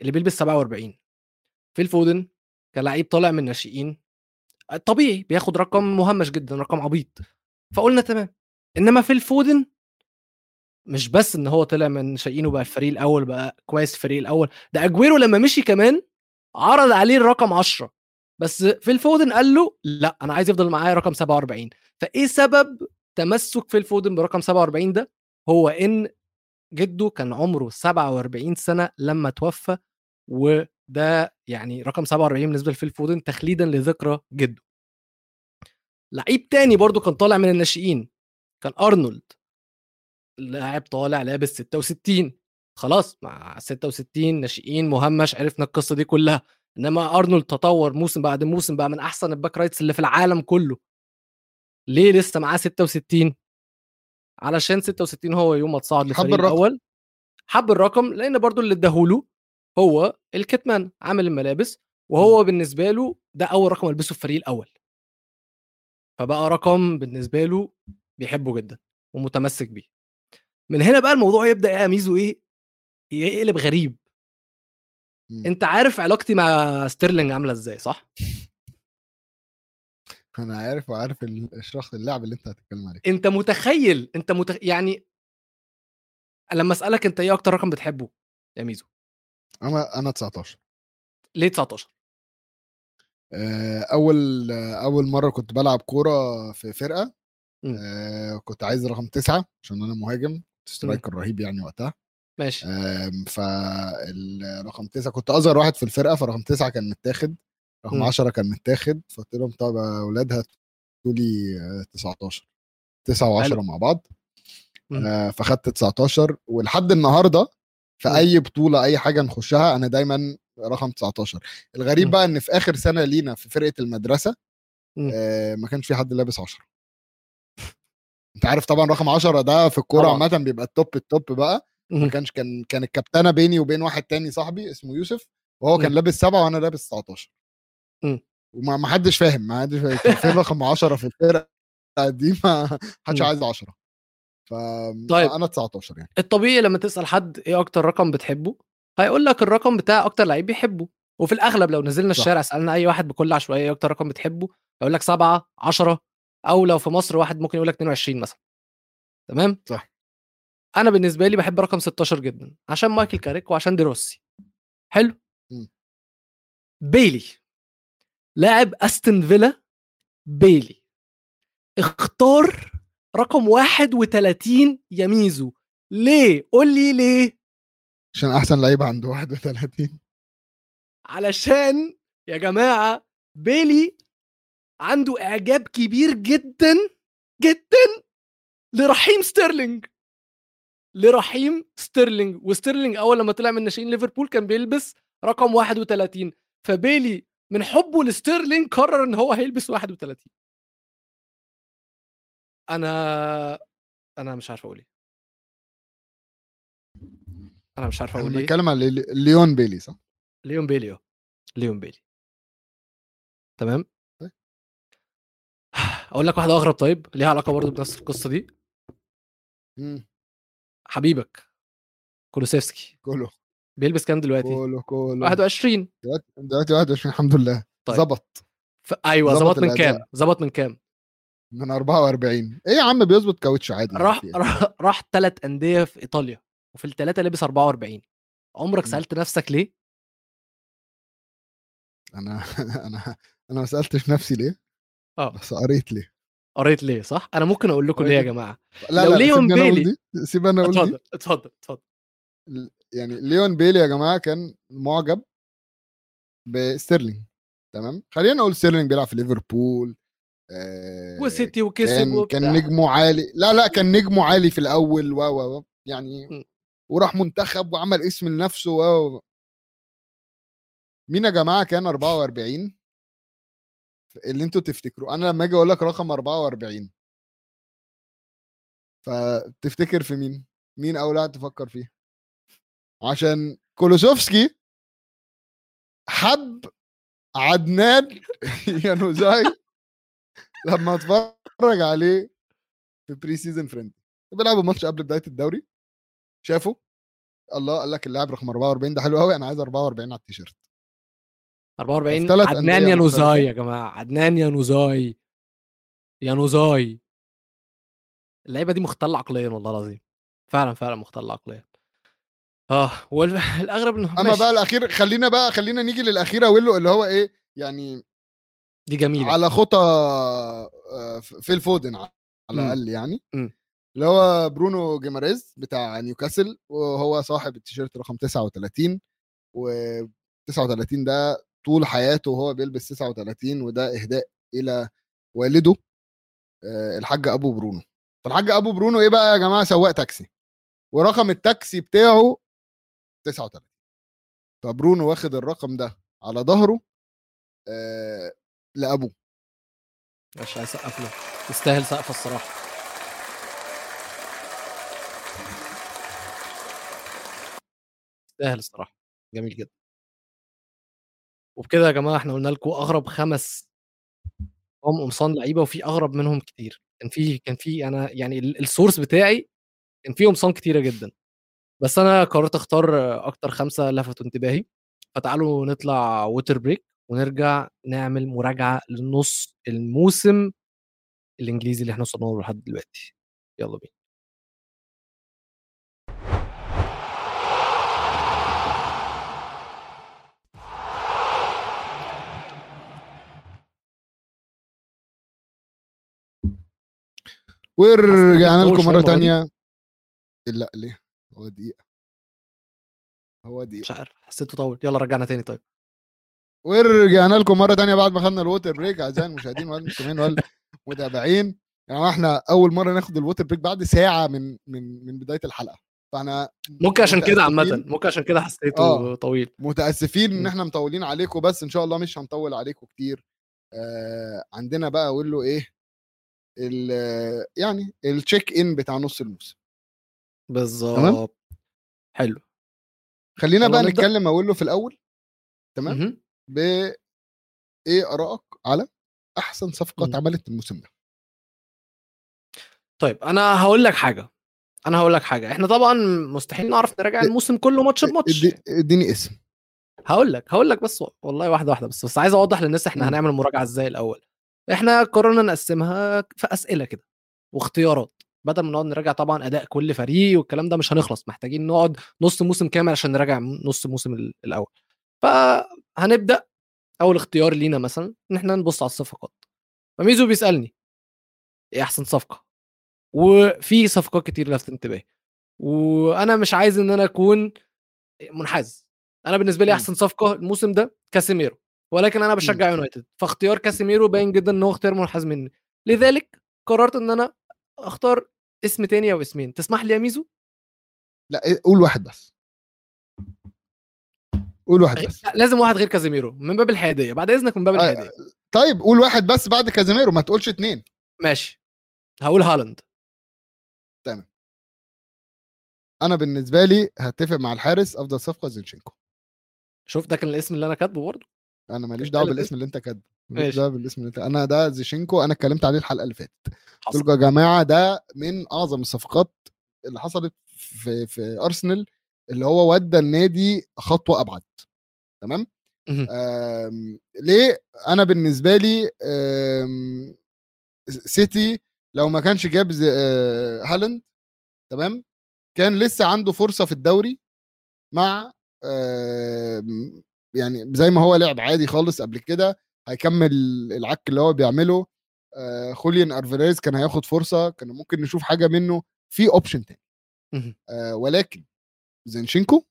اللي بيلبس 47 في الفودن كلاعب طالع من الناشئين طبيعي بياخد رقم مهمش جدا رقم عبيط. فقلنا تمام. إنما في الفودن مش بس إن هو طلع من ناشئين وبقى الفريق الأول بقى كويس الفريق الأول ده أجويرو لما مشي كمان عرض عليه الرقم 10 بس في الفودن قال له لأ أنا عايز يفضل معايا رقم 47 فإيه سبب تمسك في الفودن برقم 47 ده؟ هو إن جده كان عمره 47 سنة لما توفى وده يعني رقم 47 بالنسبة لفيل فودن تخليدا لذكرى جده. لعيب تاني برضو كان طالع من الناشئين كان أرنولد. لاعب طالع لابس 66 خلاص مع 66 ناشئين مهمش عرفنا القصة دي كلها. إنما أرنولد تطور موسم بعد موسم بقى من أحسن ال back rights اللي في العالم كله. ليه لسه معاه 66 علشان 66 هو يوم ما اتصعد للفريق. الأول. حب الرقم لأن برضو اللي اداهوله هو ال kit man عامل الملابس وهو بالنسبة له ده أول رقم ألبسه في الفريق الأول. فبقى رقم بالنسبة له بيحبه جدا ومتمسك بيه. من هنا بقى الموضوع يبدأ يا ميزو إيه يقلب غريب. م. أنت عارف علاقتي مع ستيرلينج عاملة إزاي صح؟ أنا عارف وعارف ال- الشخص اللاعب اللي أنت هتتكلم عليه. أنت متخيل أنت متخ... يعني لما أسألك أنت إيه أكتر رقم بتحبه يا ميزو؟ أنا أنا 19 ليه 19 آه، أول آه، أول مرة كنت بلعب كورة في فرقة مم. آه، كنت عايز رقم تسعة عشان أنا مهاجم سترايكر رهيب يعني وقتها ماشي آم، فالرقم تسعة كنت أصغر واحد في الفرقة فرقم تسعة كان متاخد رقم مم. 10 كان متاخد فقلت لهم طب يا أولاد هاتوا لي آه، 19 9 حلو. و10 مع بعض. آه، فخدت 19 ولحد النهارده في. أي بطولة أي حاجة نخشها أنا دايما رقم 19 الغريب. بقى إن في آخر سنة لينا في فرقة المدرسة. آه، ما كانش في حد لابس 10 أنت عارف طبعا رقم 10 ده في الكورة. عامة بيبقى ال top ال top بقى ما. كانش كان كان الكابتنة بيني وبين واحد تاني صاحبي اسمه يوسف وهو كان. لابس سبعة وأنا لابس 19 مم. وما ما حدش فاهم ما حدش فاهم فين رقم 10 في الفرقة دي ما حدش. عايز 10 ف طيب. أنا 19 يعني. الطبيعي لما تسأل حد إيه أكتر رقم بتحبه هيقول لك الرقم بتاع أكتر لعيب بيحبه. وفي الأغلب لو نزلنا صح. الشارع سألنا أي واحد بكل عشوائية إيه أكتر رقم بتحبه هيقول لك 7 10 أو لو في مصر واحد ممكن يقول لك 22 مثلا. تمام؟ صح. أنا بالنسبة لي بحب رقم 16 جدا عشان مايكل كاريك وعشان ديروسي حلو؟ مم. بيلي. لاعب أستون فيلا بيلي. اختار رقم 31 يا ميزو. ليه؟ قول لي ليه. عشان أحسن لعيبه عنده 31 علشان يا جماعة بيلي عنده إعجاب كبير جدا جدا لرحيم ستيرلينج. لرحيم ستيرلينج. وستيرلينج أول لما طلع من ناشئين ليفربول كان بيلبس رقم 31 فبيلي من حبه لستيرلينج قرر إن هو هيلبس 31 أنا أنا مش عارف أقول إيه. أنا مش عارف أقول إيه. بنتكلم على لي- ليون بيلي صح؟ ليون بيلي ليون بيلي. تمام؟ طيب. أقول لك واحدة أغرب طيب ليها علاقة برضه بنفس القصة دي. مم. حبيبك كولوسيفسكي. كله بيلبس كام دلوقتي؟ كله كله 21 دلوقتي دلوقتي 21 الحمد لله. طيب. ظبط. ف... أيوه ظبط من. كام؟ ظبط من كام؟ من 44 إيه يا عم بيظبط كاوتش عادي راح إيه؟ راح راح ثلاث أندية في إيطاليا وفي الثلاثه لبس 44 عمرك مم. سألت نفسك ليه؟ أنا أنا أنا ما سألتش نفسي ليه آه. بس قريت ليه. قريت ليه صح؟ أنا ممكن أقول لكم ليه يا. جماعة؟ لا لو لا ليون بيلي- سيب أنا أقول اتفضل اتفضل اتفضل. يعني ليون بيلي يا جماعة كان معجب بستيرلينج تمام؟ خلينا نقول ستيرلينج بيلعب في ليفربول وسيتي وكسب كان وبتاع كان نجمه عالي. لا لا كان نجمه عالي في الأول و يعني. وراح منتخب وعمل اسم لنفسه و و- مين يا جماعة كان 44 اللي أنتوا تفتكروا أنا لما آجي أقول لك رقم 44 فتفتكر في مين؟ مين أول واحد تفكر فيه؟ عشان كولوسوفسكي حب عدنان يانوزاي. لما اتفرج عليه في pre-season friendly بيلعبوا ماتش قبل بداية الدوري؟ شافه؟ الله قال لك اللاعب رقم 44 ده حلو قوي أنا عايز 44 على التيشيرت. 44 في تلات عدنان يانوزاي مختلفة. يا جماعة عدنان يانوزاي يانوزاي اللعيبة دي مختلة عقليا والله العظيم. فعلا فعلا مختلة عقليا. آه والاغرب إنه أما بقى الأخير خلينا بقى خلينا نيجي للاخيره ويلو اللي هو إيه يعني دي جميلة. على خطى آه، في الفودن على. الأقل يعني. اللي هو برونو جيماريز بتاع نيوكاسل وهو صاحب التيشيرت رقم 39 و 39 ده طول حياته وهو بيلبس 39 وده إهداء إلى والده آه، الحاج أبو برونو. فالحاج أبو برونو إيه بقى يا جماعة؟ سواق تاكسي. ورقم التاكسي بتاعه 39 فبرونو واخد الرقم ده على ظهره آه لأبوه. مش عايز اسقف له. يستاهل سقفه الصراحة. يستاهل الصراحة. جميل جدا. وبكده يا جماعة إحنا قلنا لكم أغرب خمس هم قمصان لعيبة وفي أغرب منهم كتير. كان في كان في أنا يعني ال- source بتاعي كان فيه قمصان كتيرة جدا. بس أنا قررت أختار أكتر خمسة لفتوا انتباهي. فتعالوا نطلع water break ونرجع نعمل مراجعة لنص الموسم الإنجليزي اللي إحنا وصلنا له لحد دلوقتي. يلا بينا. ورجعنا لكم مرة. تانية. لا ليه؟ هو دقيقة. هو دقيقة. مش عارف حسيته طول يلا رجعنا تاني طيب. ورجعنا لكم مرة تانية بعد ما خدنا ال water break اعزائي المشاهدين والمستمعين والمتابعين يعني إحنا أول مرة ناخد ال water break بعد ساعة من من من بداية الحلقة. فاحنا ممكن عشان كده عامة. ممكن عشان كده حسيته آه. طويل. متأسفين إن. إحنا مطولين عليكم بس إن شاء الله مش هنطول عليكم كتير. آه عندنا بقى أقول له إيه ال- يعني check in بتاع نص الموسم. بالظبط. حلو. خلينا بقى. نتكلم أقول له في الأول. تمام. ب إيه آرائك على أحسن صفقه. اتعملت الموسم ده. طيب أنا هقول لك حاجة أنا هقول لك حاجة إحنا طبعا مستحيل نعرف نراجع الموسم كله ماتش بماتش. ادي- إديني اسم. هقول لك هقول لك بس والله واحدة واحدة بس بس عايز أوضح للناس إحنا مم. هنعمل مراجعة إزاي الأول. إحنا قررنا نقسمها في أسئلة كده واختيارات بدل ما نقعد نراجع طبعا أداء كل فريق والكلام ده مش هنخلص محتاجين نقعد نص موسم كامل عشان نراجع نص موسم ال- الأول. فهنبدأ أول اختيار لينا مثلا إن إحنا نبص على الصفقات. فميزو بيسألني إيه أحسن صفقة؟ وفي صفقات كتير لفت انتباهي. وأنا مش عايز إن أنا أكون منحاز. أنا بالنسبة لي مم. أحسن صفقة الموسم ده كاسيميرو ولكن أنا بشجع يونايتد. فاختيار كاسيميرو باين جدا إن هو اختيار منحاز مني. لذلك قررت إن أنا أختار اسم تاني أو اسمين. تسمح لي يا ميزو؟ لا قول واحد بس. قول واحد بس. لا، لازم واحد غير كازيميرو من باب الحيادية بعد إذنك من باب آه، الحيادية. طيب قول واحد بس بعد كازيميرو ما تقولش اتنين. ماشي. هقول هالاند. أنا بالنسبة لي هتفق مع الحارس أفضل صفقة زينشينكو. شوف ده كان الاسم اللي أنا كاتبه برضه. أنا ماليش دعوة بالاسم اللي أنت كاتبه. ماليش. دعوة بالاسم اللي أنت أنا ده زينشينكو أنا اتكلمت عليه الحلقة اللي فاتت. قلت يا جماعة ده من أعظم الصفقات اللي حصلت في في أرسنال اللي هو ودى النادي خطوة أبعد تمام؟ مهم. آم، ليه؟ أنا بالنسبة لي آم، سيتي لو ما كانش جاب آه، هالاند تمام؟ كان لسه عنده فرصة في الدوري مع آم، يعني زي ما هو لعب عادي خالص قبل كده هيكمل العك اللي هو بيعمله. آه، خوليان الفاريز كان هياخد فرصة كان ممكن نشوف حاجة منه في option تاني. آه، ولكن زينشينكو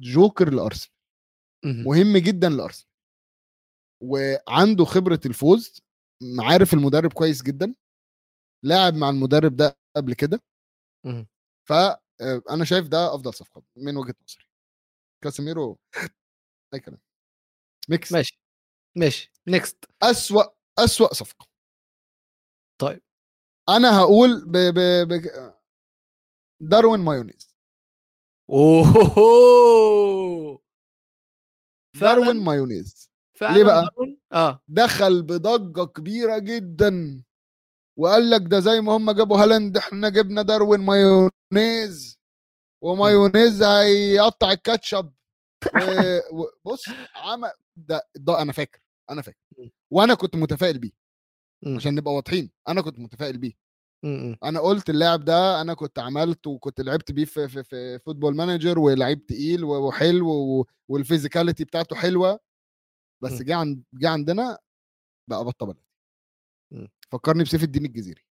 جوكر لأرسنال. مهم. جدا لأرسنال. وعنده خبرة الفوز عارف المدرب كويس جدا. لاعب مع المدرب ده قبل كده. فانا شايف ده أفضل صفقة من وجهة نظري. كاسيميرو أي كلام. ميكس ماشي. ماشي. next أسوأ أسوأ صفقة. طيب. أنا هقول ب... ب... ب... داروين مايونيز. اوه داروين مايونيز فعلا ليه بقى؟ داروين؟ آه دخل بضجة كبيرة جدا وقال لك ده زي ما هم جابوا هالاند إحنا جبنا داروين مايونيز ومايونيز هيقطع الكاتشب و- بص عمل ده, ده أنا فاكر أنا فاكر. وأنا كنت متفائل بيه. عشان نبقى واضحين أنا كنت متفائل بيه م- م. أنا قلت اللاعب ده أنا كنت عملت وكنت لعبت بيه في في, في Football Manager ولعيب تقيل وحلو وال physicality بتاعته حلوة بس م. جه عند جه عندنا بقى بطة بلد م. فكرني بسيف الدين الجزيري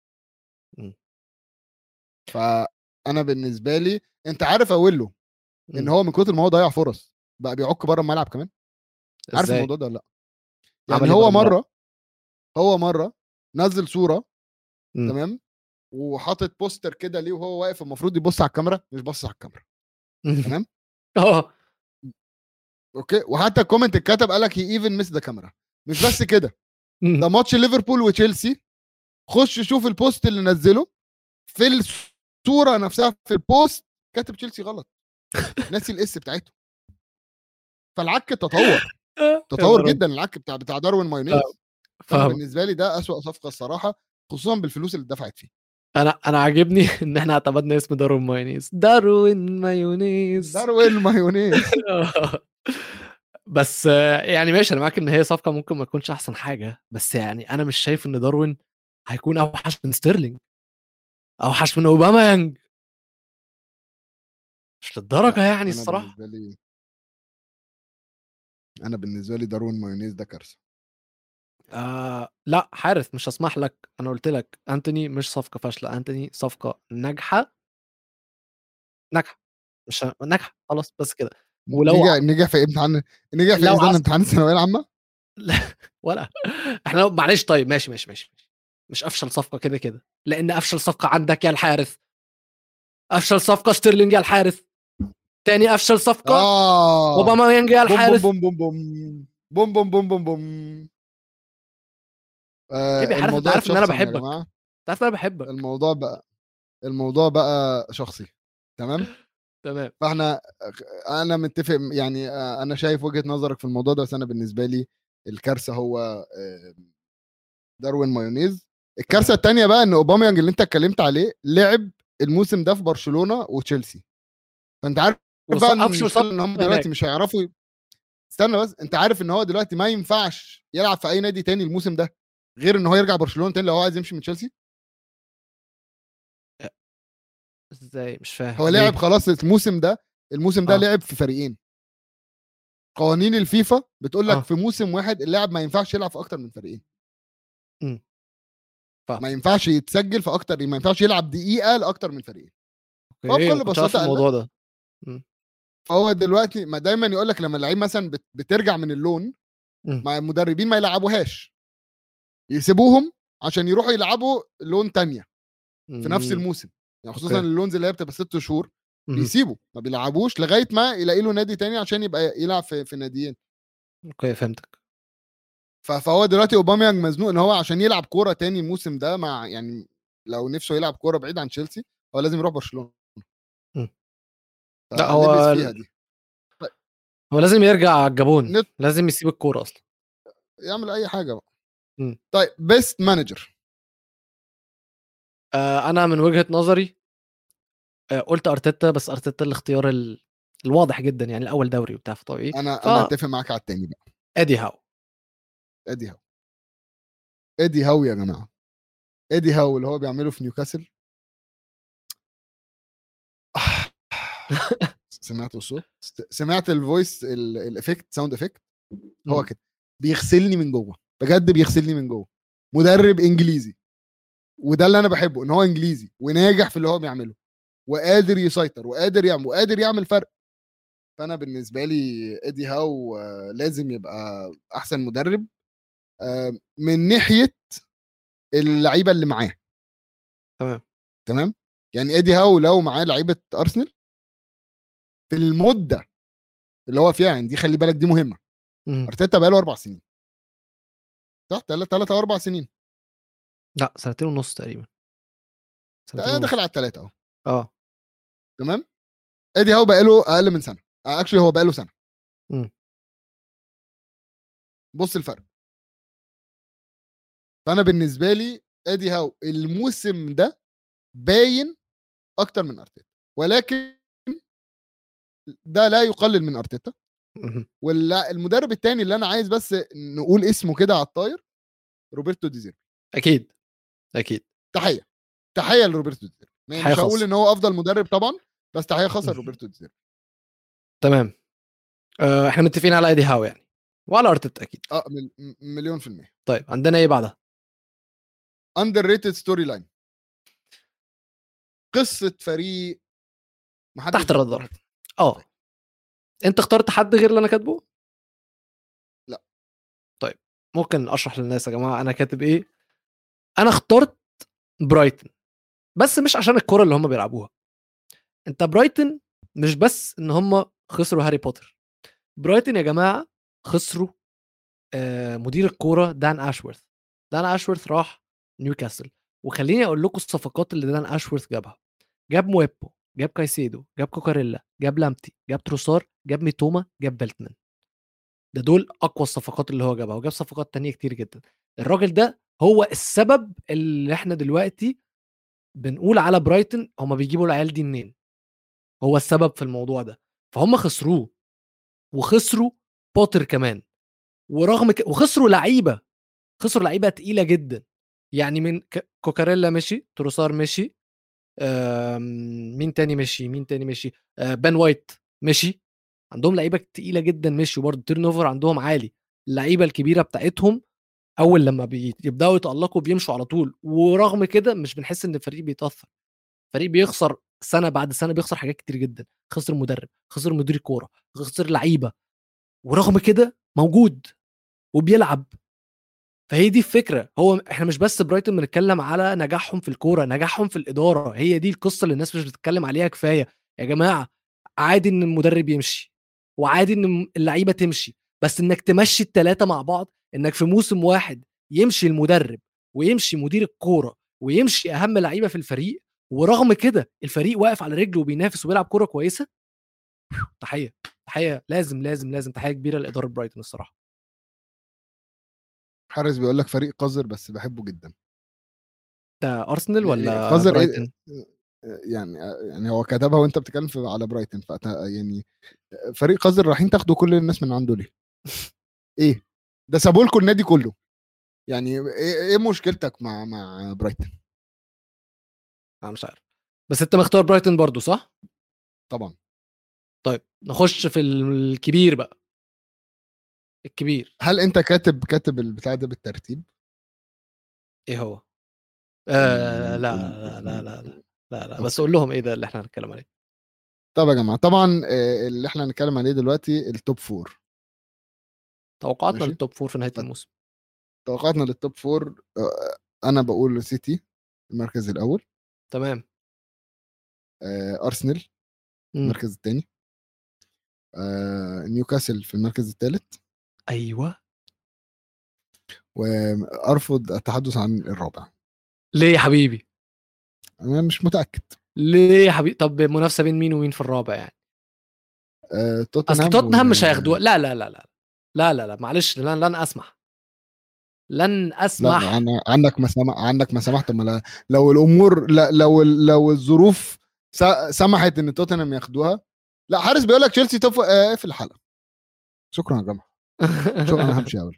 م. فأنا بالنسبة لي أنت عارف أقول إن. هو من كتر ما هو ضيع فرص بقى بيعك بره الملعب كمان عارف إزاي؟ الموضوع ده ولا لأ يعني إيه هو؟ مرة هو مرة نزل صورة م. تمام وحاطط بوستر كده ليه وهو واقف المفروض يبص على الكاميرا مش باصص على الكاميرا. تمام. آه. okay؟ وحتى ال comment اتكتب قال لك he even missed the camera مش بس كده. ده ماتش ليفربول وتشيلسي. خش شوف ال post اللي نزله. في الصورة نفسها في ال post كاتب تشيلسي غلط. ناسي ال S بتاعته. فالعك تطور. تطور جدا العك بتاع بتاع داروين مايونيز. فانا فاهم بالنسبة لي ده أسوأ صفقة الصراحة خصوصا بالفلوس اللي اتدفعت فيه. أنا أنا عاجبني إن إحنا اعتمدنا اسم داروين مايونيز. داروين مايونيز. داروين مايونيز. بس يعني ماشي أنا معاك إن هي صفقة ممكن ما تكونش أحسن حاجة بس يعني أنا مش شايف إن داروين هيكون أوحش من ستيرلينج. أوحش من أوباميانج. مش للدرجة يعني أنا الصراحة. لي أنا بالنسبة لي داروين مايونيز ده كارثة. آه لأ حارث مش هسمح لك. أنا قلت لك أنتوني مش صفقة فاشلة. أنتوني صفقة ناجحة. ناجحة. مش ه- ناجحة. خلاص بس كده. ولو نجح نجح في امتحان نجح في امتحان الثانوية العامة؟ ولا. إحنا معلش طيب ماشي ماشي ماشي. مش أفشل صفقة كده كده. لأن أفشل صفقة عندك يا الحارث أفشل صفقة ستيرلينج يا الحارث تاني أفشل صفقة آه. اوباما يانج يا بوم الحارث بوم بوم بوم بوم. بوم بوم بوم بوم. آه عارف- الموضوع أنت عارف اتشخصن يا بحبك. جماعة. تعرف أنا بحبك الموضوع بقى الموضوع بقى شخصي تمام تمام فإحنا أنا متفق يعني أنا شايف وجهة نظرك في الموضوع ده بس أنا بالنسبة لي الكارثة هو آه، داروين مايونيز الكارثة. الثانية بقى إن أوباميانج اللي أنت اتكلمت عليه لعب الموسم ده في برشلونة وتشيلسي فأنت عارف بقى إن هم. دلوقتي مش هيعرفوا استنى بس أنت عارف إن هو دلوقتي ما ينفعش يلعب في أي نادي تاني الموسم ده غير إن هو يرجع برشلونة تاني لو هو عايز يمشي من تشيلسي إزاي مش فاهم هو؟ لعب خلاص الموسم ده الموسم ده آه. لعب في فريقين قوانين الفيفا بتقول لك آه. في موسم واحد اللاعب ما ينفعش يلعب في أكتر من فريقين فاهم. ما ينفعش يتسجل في أكتر ما ينفعش يلعب دقيقة لأكتر من فريقين هو بكل قال الموضوع ده هو دلوقتي ما دايما يقول لك لما اللعيب مثلا بت- بترجع من اللون مم. مع المدربين ما يلعبوهاش يسيبوهم عشان يروحوا يلعبوا loan تانية في نفس مم. الموسم يعني خصوصا okay. ال loans اللي هي بتبقى ست شهور. بيسيبوا ما بيلعبوش لغاية ما يلاقي له نادي تاني عشان يبقى يلعب في, في ناديين okay فهمتك فهو دلوقتي اوباميانج مزنوق إن هو عشان يلعب كورة تاني الموسم ده مع يعني لو نفسه يلعب كورة بعيد عن تشيلسي هو لازم يروح برشلونة مم. ف- لا، هو دي هو لازم يرجع على الجابون نت- لازم يسيب الكورة أصلا يعمل أي حاجة بقى مم. طيب best manager آه أنا من وجهة نظري آه قلت أرتيتا بس أرتيتا الاختيار ال... الواضح جدا يعني الأول دوري وبتاع فطبيعي. أنا ف- أنا أتفق معاك على التاني بقى. إدي هاو. إدي هاو. إدي هاو يا جماعة. إدي هاو اللي هو بيعمله في نيوكاسل. سمعت الصوت؟ سمعت ال voice ال- ال effect sound effect هو. كده. بيغسلني من جوه. بجد بيغسلني من جوه. مدرب إنجليزي. وده اللي أنا بحبه إن هو إنجليزي وناجح في اللي هو بيعمله وقادر يسيطر وقادر يعمل وقادر يعمل فرق. فأنا بالنسبة لي ايدي هاو لازم يبقى أحسن مدرب آه، من ناحية اللعيبة اللي معاه. تمام. تمام؟ يعني ايدي هاو لو معاه لعيبة أرسنال في المدة اللي هو فيها يعني دي خلي بالك دي مهمة. أرتيتا بقاله أربع سنين. صح؟ ثلاث أو أربع سنين. لأ سنتين ونص تقريبا. سنتين ونص. داخل على الثلاثه أهو. آه. تمام؟ ايدي هاو بقاله أقل من سنة. اكشلي هو بقاله سنة. مم. بص الفرق. فأنا بالنسبة لي ايدي هاو الموسم ده باين أكتر من أرتيتا. ولكن ده لا يقلل من أرتيتا. والمدرب الثاني اللي أنا عايز بس نقول اسمه كده على الطاير روبرتو ديزيربي أكيد أكيد. تحية تحية لروبرتو ديزيربي مش هقول. إن هو أفضل مدرب طبعا بس تحية خاصة لروبرتو ديزيربي تمام. آه إحنا متفقين على إيدي هاو يعني. وعلى ارتيتا أكيد. آه مليون في المية. طيب عندنا إيه بعدها؟ underrated storyline قصة فريق محدش تحت الرادار. آه. أنت اخترت حد غير اللي أنا كاتبه؟ لا. طيب ممكن أشرح للناس يا جماعة أنا كاتب إيه؟ أنا اخترت برايتن بس مش عشان الكرة اللي هم بيلعبوها. أنت برايتن مش بس إن هم خسروا هاري بوتر. برايتن يا جماعة خسروا آه، مدير الكورة دان أشورث. دان أشورث راح نيوكاسل. وخليني أقول لكم الصفقات اللي دان أشورث جابها. جاب مويبو. جاب كايسيدو جاب كوكاريلا جاب لامتي جاب تروسار جاب ميتوما جاب بلتمان ده دول أقوى الصفقات اللي هو جابها وجاب صفقات تانية كتير جدا. الراجل ده هو السبب اللي إحنا دلوقتي بنقول على برايتن هما بيجيبوا العيال دي منين؟ هو السبب في الموضوع ده. فهم خسروه وخسروا بوتر كمان. ورغم ك... وخسروا لعيبة خسروا لعيبة تقيلة جدا. يعني من ك... كوكاريلا مشي تروسار مشي. مين تاني مشي مين تاني مشي آه بن وايت مشي عندهم لعيبة تقيلة جدا مشي وبرضه turnover عندهم عالي. اللعيبة الكبيرة بتاعتهم أول لما بيبداوا يتألقوا بيمشوا على طول ورغم كده مش بنحس إن الفريق بيتأثر. فريق بيخسر سنة بعد سنة بيخسر حاجات كتير جدا. خسر مدرب خسر مدير كوره خسر لعيبة. ورغم كده موجود وبيلعب. فهي دي الفكرة. هو إحنا مش بس برايتون بنتكلم على نجاحهم في الكورة نجاحهم في الإدارة. هي دي القصة اللي الناس مش بتتكلم عليها كفاية. يا جماعة عادي إن المدرب يمشي وعادي إن اللعيبة تمشي بس إنك تمشي الثلاثه مع بعض إنك في موسم واحد يمشي المدرب ويمشي مدير الكورة ويمشي أهم لعيبة في الفريق ورغم كده الفريق واقف على رجله وبينافس وبيلعب كورة كويسة؟ تحية تحية. لازم لازم لازم تحية كبيرة لإدارة برايتون الصراحة. حارس بيقول لك فريق قذر بس بحبه جدا ده أرسنال ولا قذر إيه؟ يعني يعني هو كتبها وأنت بتتكلم على برايتون فأت... يعني فريق قذر رايحين تاخدوا كل الناس من عنده ليه؟ إيه؟ ده سابوا لكم النادي كله يعني إيه إيه مشكلتك مع مع برايتون؟ أنا مش عارف بس أنت مختار برايتون برضو صح طبعا طيب نخش في الكبير بقى الكبير هل أنت كاتب كاتب البتاع ده بالترتيب؟ إيه هو آه لا لا لا لا لا لا, لا. بس قول لهم إيه ده اللي إحنا هنتكلم عليه طب يا جماعة طبعا آه، اللي إحنا هنتكلم عليه دلوقتي ال top four توقعاتنا ماشي. لل top four في نهاية. الموسم توقعاتنا لل top four آه، أنا بقول سيتي المركز الأول تمام آه، ارسنال مم. المركز الثاني نيوكاسل في المركز الثالث أيوه. وارفض التحدث عن الرابع. ليه يا حبيبي؟ أنا مش متأكد. ليه يا حبيبي؟ طب منافسه بين مين ومين في الرابع يعني؟ آه، توتنهام أصل توتنهام و- مش هياخدوها. لا لا لا لا لا لا لا معلش لن, لن أسمح. لن لا أسمح. عن- عندك مسامح عندك مسامح. طب ما لا- لو الأمور لا لو لو الظروف س- سمحت إن توتنهام ياخدوها. لا حارس بيقول لك تشيلسي top آه، في الحلقة. شكرا يا جماعة. شكرا أنا همشي اول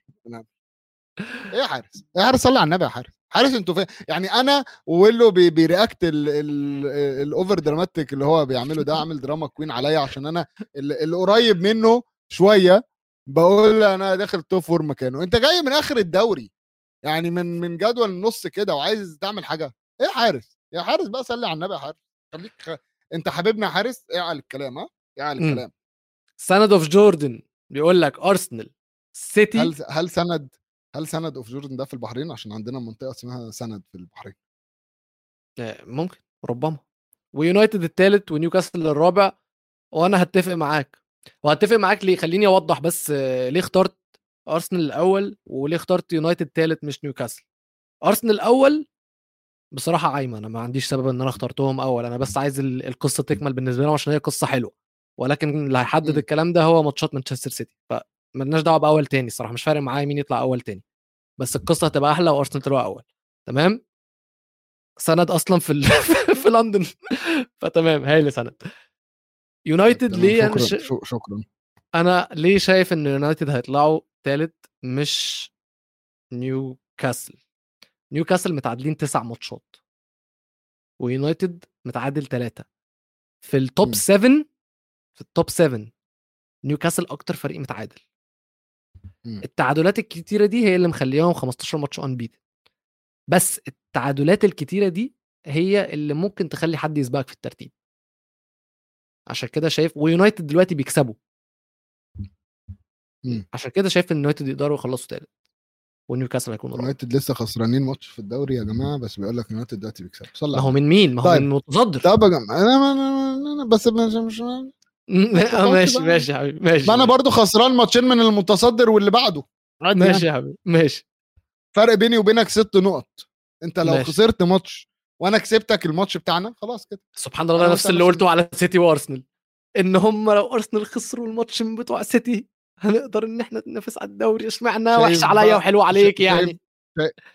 إيه يا حارس؟ يا حارس؟ صلي على النبي يا حارس. حارس أنتوا فين؟ يعني أنا ويلو بي بي react ال- ال- ال overdramatic اللي هو بيعمله ده عامل drama queen عليا عشان أنا ال- اللي قريب منه شوية. بقول أنا داخل top four مكانه. أنت جاي من آخر الدوري. يعني من من جدول النص كده وعايز تعمل حاجة. إيه يا حارس؟ يا حارس بقى صلي على النبي يا حارس. خليك خ... أنت حبيبنا يا حارس. أغلى الكلام ها؟ أغلى مم. الكلام. سند of Jordan بيقول لك ارسنال سيتي هل هل سند هل سند of Jordan ده في البحرين؟ عشان عندنا منطقة اسمها سند في البحرين. آه، ممكن ربما. ويونايتد الثالث ونيوكاسل الرابع وأنا هتفق معاك. وهتفق معاك ليه؟ خليني أوضح بس آه، ليه اخترت ارسنال الأول وليه اخترت يونايتد ثالث مش نيوكاسل. ارسنال الأول بصراحة عايمة أنا ما عنديش سبب إن أنا اخترتهم أول أنا بس عايز ال- القصة تكمل بالنسبة لهم عشان هي قصة حلوة. ولكن اللي هيحدد مم. الكلام ده هو ماتشات مانشستر سيتي. فمالناش دعوة بأول تاني الصراحة مش فارق معايا مين يطلع أول تاني. بس القصة هتبقى أحلى وأرسنال تبقى أول. تمام؟ سند أصلا في ال... في لندن. فتمام هايل سند. يونايتد ليه أنا شكرا ش... شكرا. أنا ليه شايف إن يونايتد هيطلعوا ثالث مش نيوكاسل؟ نيوكاسل متعادلين تسع ماتشات ويونايتد متعادل ثلاثة في ال top مم. 7 في ال top 7 نيوكاسل أكتر فريق متعادل مم. التعادلات الكتيرة دي هي اللي مخليهم 15 ماتش unbeaten بس التعادلات الكتيرة دي هي اللي ممكن تخلي حد يسبقك في الترتيب عشان كده شايف ويونايتد دلوقتي بيكسبوا مم. عشان كده شايف إن يونايتد يقدروا يخلصوا ثالث ونيوكاسل هيكونوا رابع يونايتد لسه خسرانين ماتش في الدوري يا جماعة بس بيقول لك يونايتد دلوقتي بيكسب ما هو. من مين؟ ما هو طيب. من متصدر طب يا جماعة أنا أنا بس مش مش ماشي بقى. ماشي يا حبيبي ماشي ما أنا برضو خسران ماتشين من المتصدر واللي بعده. ماشي. يعني. يا حبيبي ماشي. فرق بيني وبينك ست نقط. أنت لو ماشي. خسرت ماتش وأنا كسبتك الماتش بتاعنا خلاص كده. سبحان الله نفس اللي قلته على سيتي وأرسنال. إن هم لو أرسنال خسروا الماتش من بتوع سيتي هنقدر إن إحنا ننافس على الدوري. اشمعنى شايف وحش عليا وحلو عليك شايف- يعني.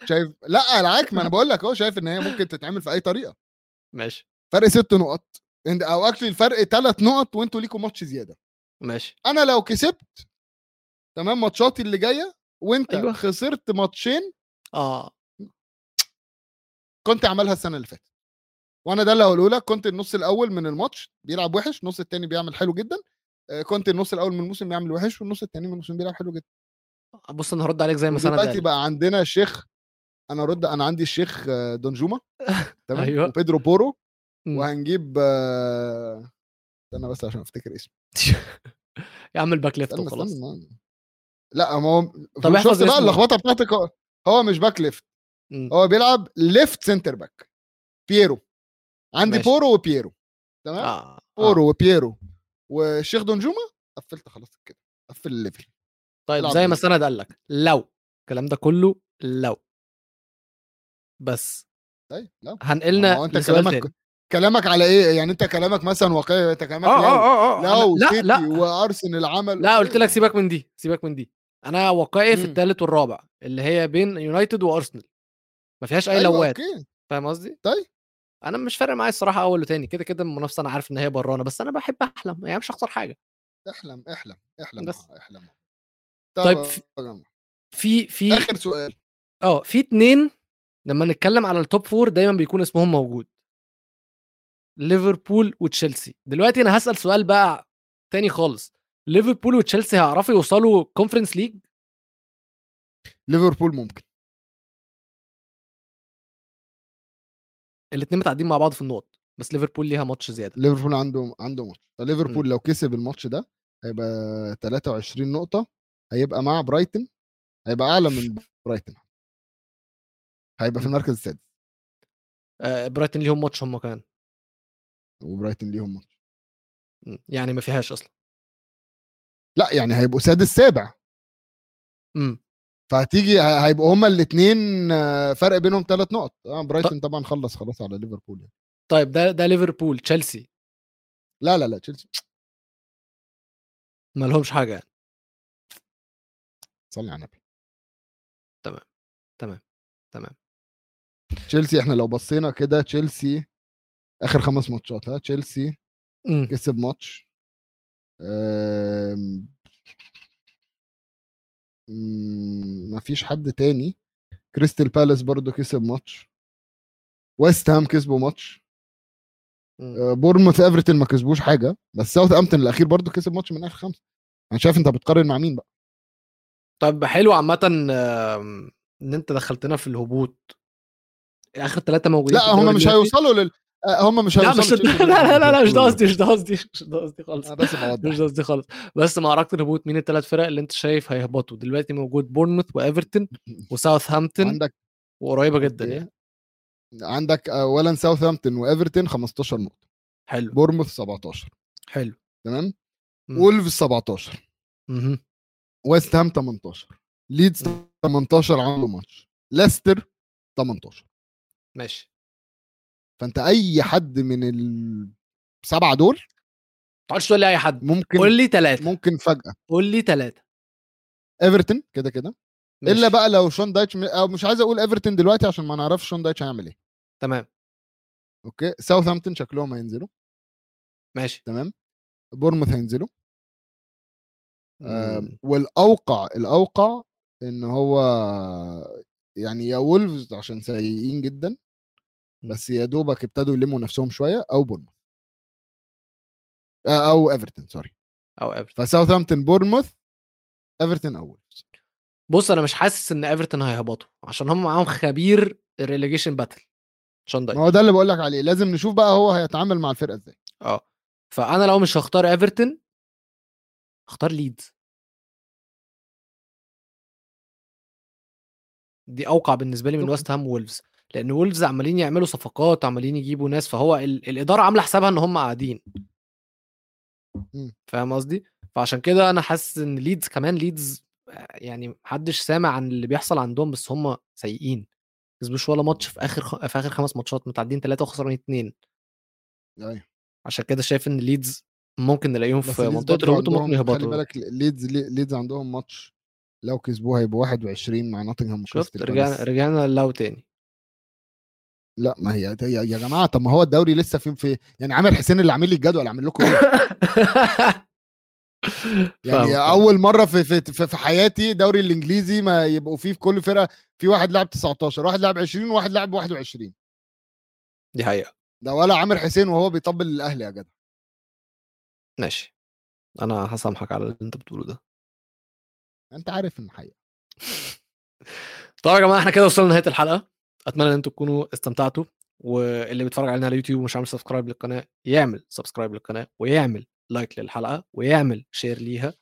شايف لأ العكس ما أنا بقول لك أهو شايف إن هي ممكن تتعمل في أي طريقة. ماشي. فرق ست نقط. أو actually الفرق ثلاث نقط وأنتوا ليكوا ماتش زيادة ماشي أنا لو كسبت تمام ماتشاتي اللي جاية وأنت أيوة. خسرت ماتشين آه كنت عملها السنة اللي فاتت وأنا ده اللي هقوله لك كنت النص الأول من الماتش بيلعب وحش النص الثاني بيعمل حلو جدا آه، كنت النص الأول من الموسم بيعمل وحش والنص الثاني من الموسم بيلعب حلو جدا بص أنا هرد عليك زي ما سند دلوقتي بقى عندنا الشيخ أنا رد أنا عندي الشيخ آه، دونجوما تمام أيوة. وبيدرو بورو. وهنجيب آه، استنى بس عشان افتكر اسمه. يا عم ال back left وخلاص. لا ما هو طب احفظ شفت بقى. اللخبطة بتاعتك هو- مش back left. هو بيلعب left center back بيرو عندي ماشي. بورو وبيرو تمام؟ آه بورو وبيرو والشيخ دونجوما قفلت خلاص كده قفل ال level. طيب زي ما. سند قال لك لو الكلام ده كله لو. بس. طيب ما هنقلنا هو انت كلامك كلامك على إيه؟ يعني أنت كلامك مثلا واقعي أنت كلامك آه لو آه آه. لو لا لا. وأرسنال عمل لا قلت لك سيبك من دي سيبك من دي. أنا واقعي في. الثالث والرابع اللي هي بين يونايتد وأرسنال. ما فيهاش أي أيوة لوات. فاهم قصدي؟ طيب. أنا مش فارق معايا الصراحة أول وتاني. كده كده المنافسة أنا عارف إن هي برانا بس أنا بحب أحلم. يعني مش هخسر حاجة. أحلم أحلم أحلم بس. أحلم طيب، طب في- يا جماعة، في في آخر سؤال. آه في اتنين لما نتكلم على ال top four دايما بيكون اسمهم موجود. ليفربول وتشيلسي. دلوقتي أنا هسأل سؤال بقى تاني خالص. ليفربول وتشيلسي هيعرفوا يوصلوا Conference League ليفربول ممكن. الاثنين متعدين مع بعض في النقط بس ليفربول ليها ماتش زيادة. ليفربول عنده عنده ماتش. فليفربول لو كسب الماتش ده هيبقى 23 نقطة هيبقى مع برايتن هيبقى أعلى من برايتن. هيبقى في المركز السادس. آه برايتون ليهم ماتش هم كمان. وبرايتن ليهم ماتش. م. يعني ما فيهاش أصلا. لأ يعني هيبقوا سادس سابع إمم. فهتيجي هيبقوا هما الاثنين فرق بينهم ثلاث نقط. آه برايتون طبعا خلص خلاص على ليفربول يعني. طيب ده ده ليفربول تشيلسي. لا لا لا تشيلسي. ما لهمش حاجة يعني. صلي على النبي. تمام تمام. تشيلسي إحنا لو بصينا كده تشيلسي آخر خمس ماتشات ها تشيلسي إمم. كسب ماتش. آم، مم، مفيش حد تاني. كريستال بالاس برضو كسب ماتش. ويست هام كسبوا ماتش. آه، بورموث إيفرتون ما كسبوش حاجة. بس ساوث امتون الأخير برضو كسب ماتش من آخر خمسه أنا شايف أنت بتقارن مع مين بقى؟ طيب حلو عامة إن أنت دخلتنا في الهبوط. آخر ثلاثة موجودين لأ هم مش. هيوصلوا لل هم مش لا مش لا لا لا, لا مش ده. قصدي مش ده قصدي مش ده قصدي خالص. بس مش ده. قصدي خالص. بس معركه الهبوط مين الثلاث فرق اللي انت شايف هيهبطوا؟ دلوقتي موجود بورنموث وإيفرتون وساوثهامبتون عندك وقريبة جدا. يعني. عندك اولا ساوثهامبتون وإيفرتون 15 نقطة. حلو. بورموث 17 حلو. تمام. وولفز 17 مهم. ويست هام 18 ليدز 18 عملوا ماتش. ليستر 18 ماشي. فأنت أي حد من السبعه دول ما تقعدش تقول لي أي حد. ممكن قول لي ثلاثة ممكن فجأة. قول لي ثلاثة ايفرتون كده كده. إلا بقى لو شون دايتش أو مش عايز أقول ايفرتون دلوقتي عشان ما نعرفش شون دايتش هيعمل إيه. تمام. okay؟ ساوثهامبتون شكلهم هينزلوا. ماشي. تمام؟ بورموث هينزلوا. والأوقع الأوقع إن هو يعني يا وولفز عشان سيئين جدا. بس يا دوبك ابتدوا يلموا نفسهم شوية أو بورموث آه، أو إيفرتون sorry. أو إيفرتون. فساوثهامبتون بورموث إيفرتون أو وولفز. بص أنا مش حاسس إن إيفرتون هيهبطوا عشان هم معاهم خبير ال relegation battle شون دايتش ما هو ده اللي بقول لك عليه لازم نشوف بقى هو هيتعامل مع الفرقة إزاي. آه. فأنا لو مش هختار إيفرتون اختار ليدز. دي أوقع بالنسبة لي من. ويست هام وولفز. لأن وولفز عمالين يعملوا صفقات عمالين يجيبوا ناس فهو ال- الإدارة عاملة حسابها إن هم قاعدين. فاهم قصدي؟ فعشان كده أنا حاسس إن ليدز كمان ليدز يعني محدش سامع عن اللي بيحصل عندهم بس هم سيئين. كسبوش ولا ماتش في آخر خ... في آخر خمس ماتشات متعدين ثلاثة وخسرانين اثنين أيوه. عشان كده شايف إن ليدز ممكن نلاقيهم في منطقة الهبوط وممكن عندهم- خلي يهبطوا. بالك ليدز ليدز عندهم ماتش لو كسبوه هيبقوا 21 مع نوتنغهام شفت وكريستال رجعنا. رجعنا للاو تاني. لا ما هي يا, يا جماعة طب ما هو الدوري لسه في في يعني عامر حسين اللي عامل لي الجدول عامل لكم إيه؟ يعني. أول مرة في في في, في حياتي دوري الإنجليزي ما يبقوا فيه في كل فرقة في واحد لاعب 19 واحد لاعب 20 وواحد لاعب 21 دي حقيقة. ده ولا عامر حسين وهو بيطبل الأهلي يا جدع. ماشي. أنا هسامحك على اللي أنت بتقوله ده. أنت عارف إن حقيقة. طبعا يا جماعة إحنا كده وصلنا لنهاية الحلقة. أتمنى إن أنتم تكونوا استمتعتوا واللي بيتفرج علينا على اليوتيوب ومش عامل subscribe للقناة يعمل subscribe للقناة ويعمل like للحلقة ويعمل share ليها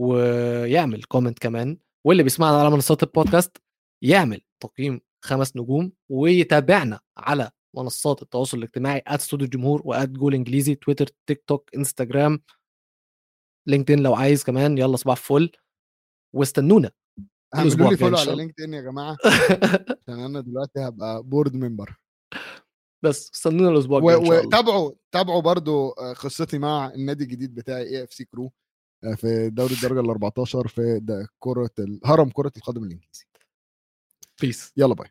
ويعمل comment كمان واللي بيسمعنا على منصات البودكاست يعمل تقييم خمس نجوم ويتابعنا على منصات التواصل الاجتماعي @استوديو الجمهور وات جول إنجليزي تويتر تيك توك انستجرام لينكدين لو عايز كمان يلا صباح الفل واستنونا! اعملوا لي follow على. لينكد إن يا جماعة. عشان أنا دلوقتي هبقى board member بس استنونا الأسبوع الجاي وتابعوا تابعوا برضو آه، قصتي مع النادي الجديد بتاعي AFC كرو في دوري الدرجة ال 14 في كرة هرم كرة القدم الإنجليزي. بيس يلا باي.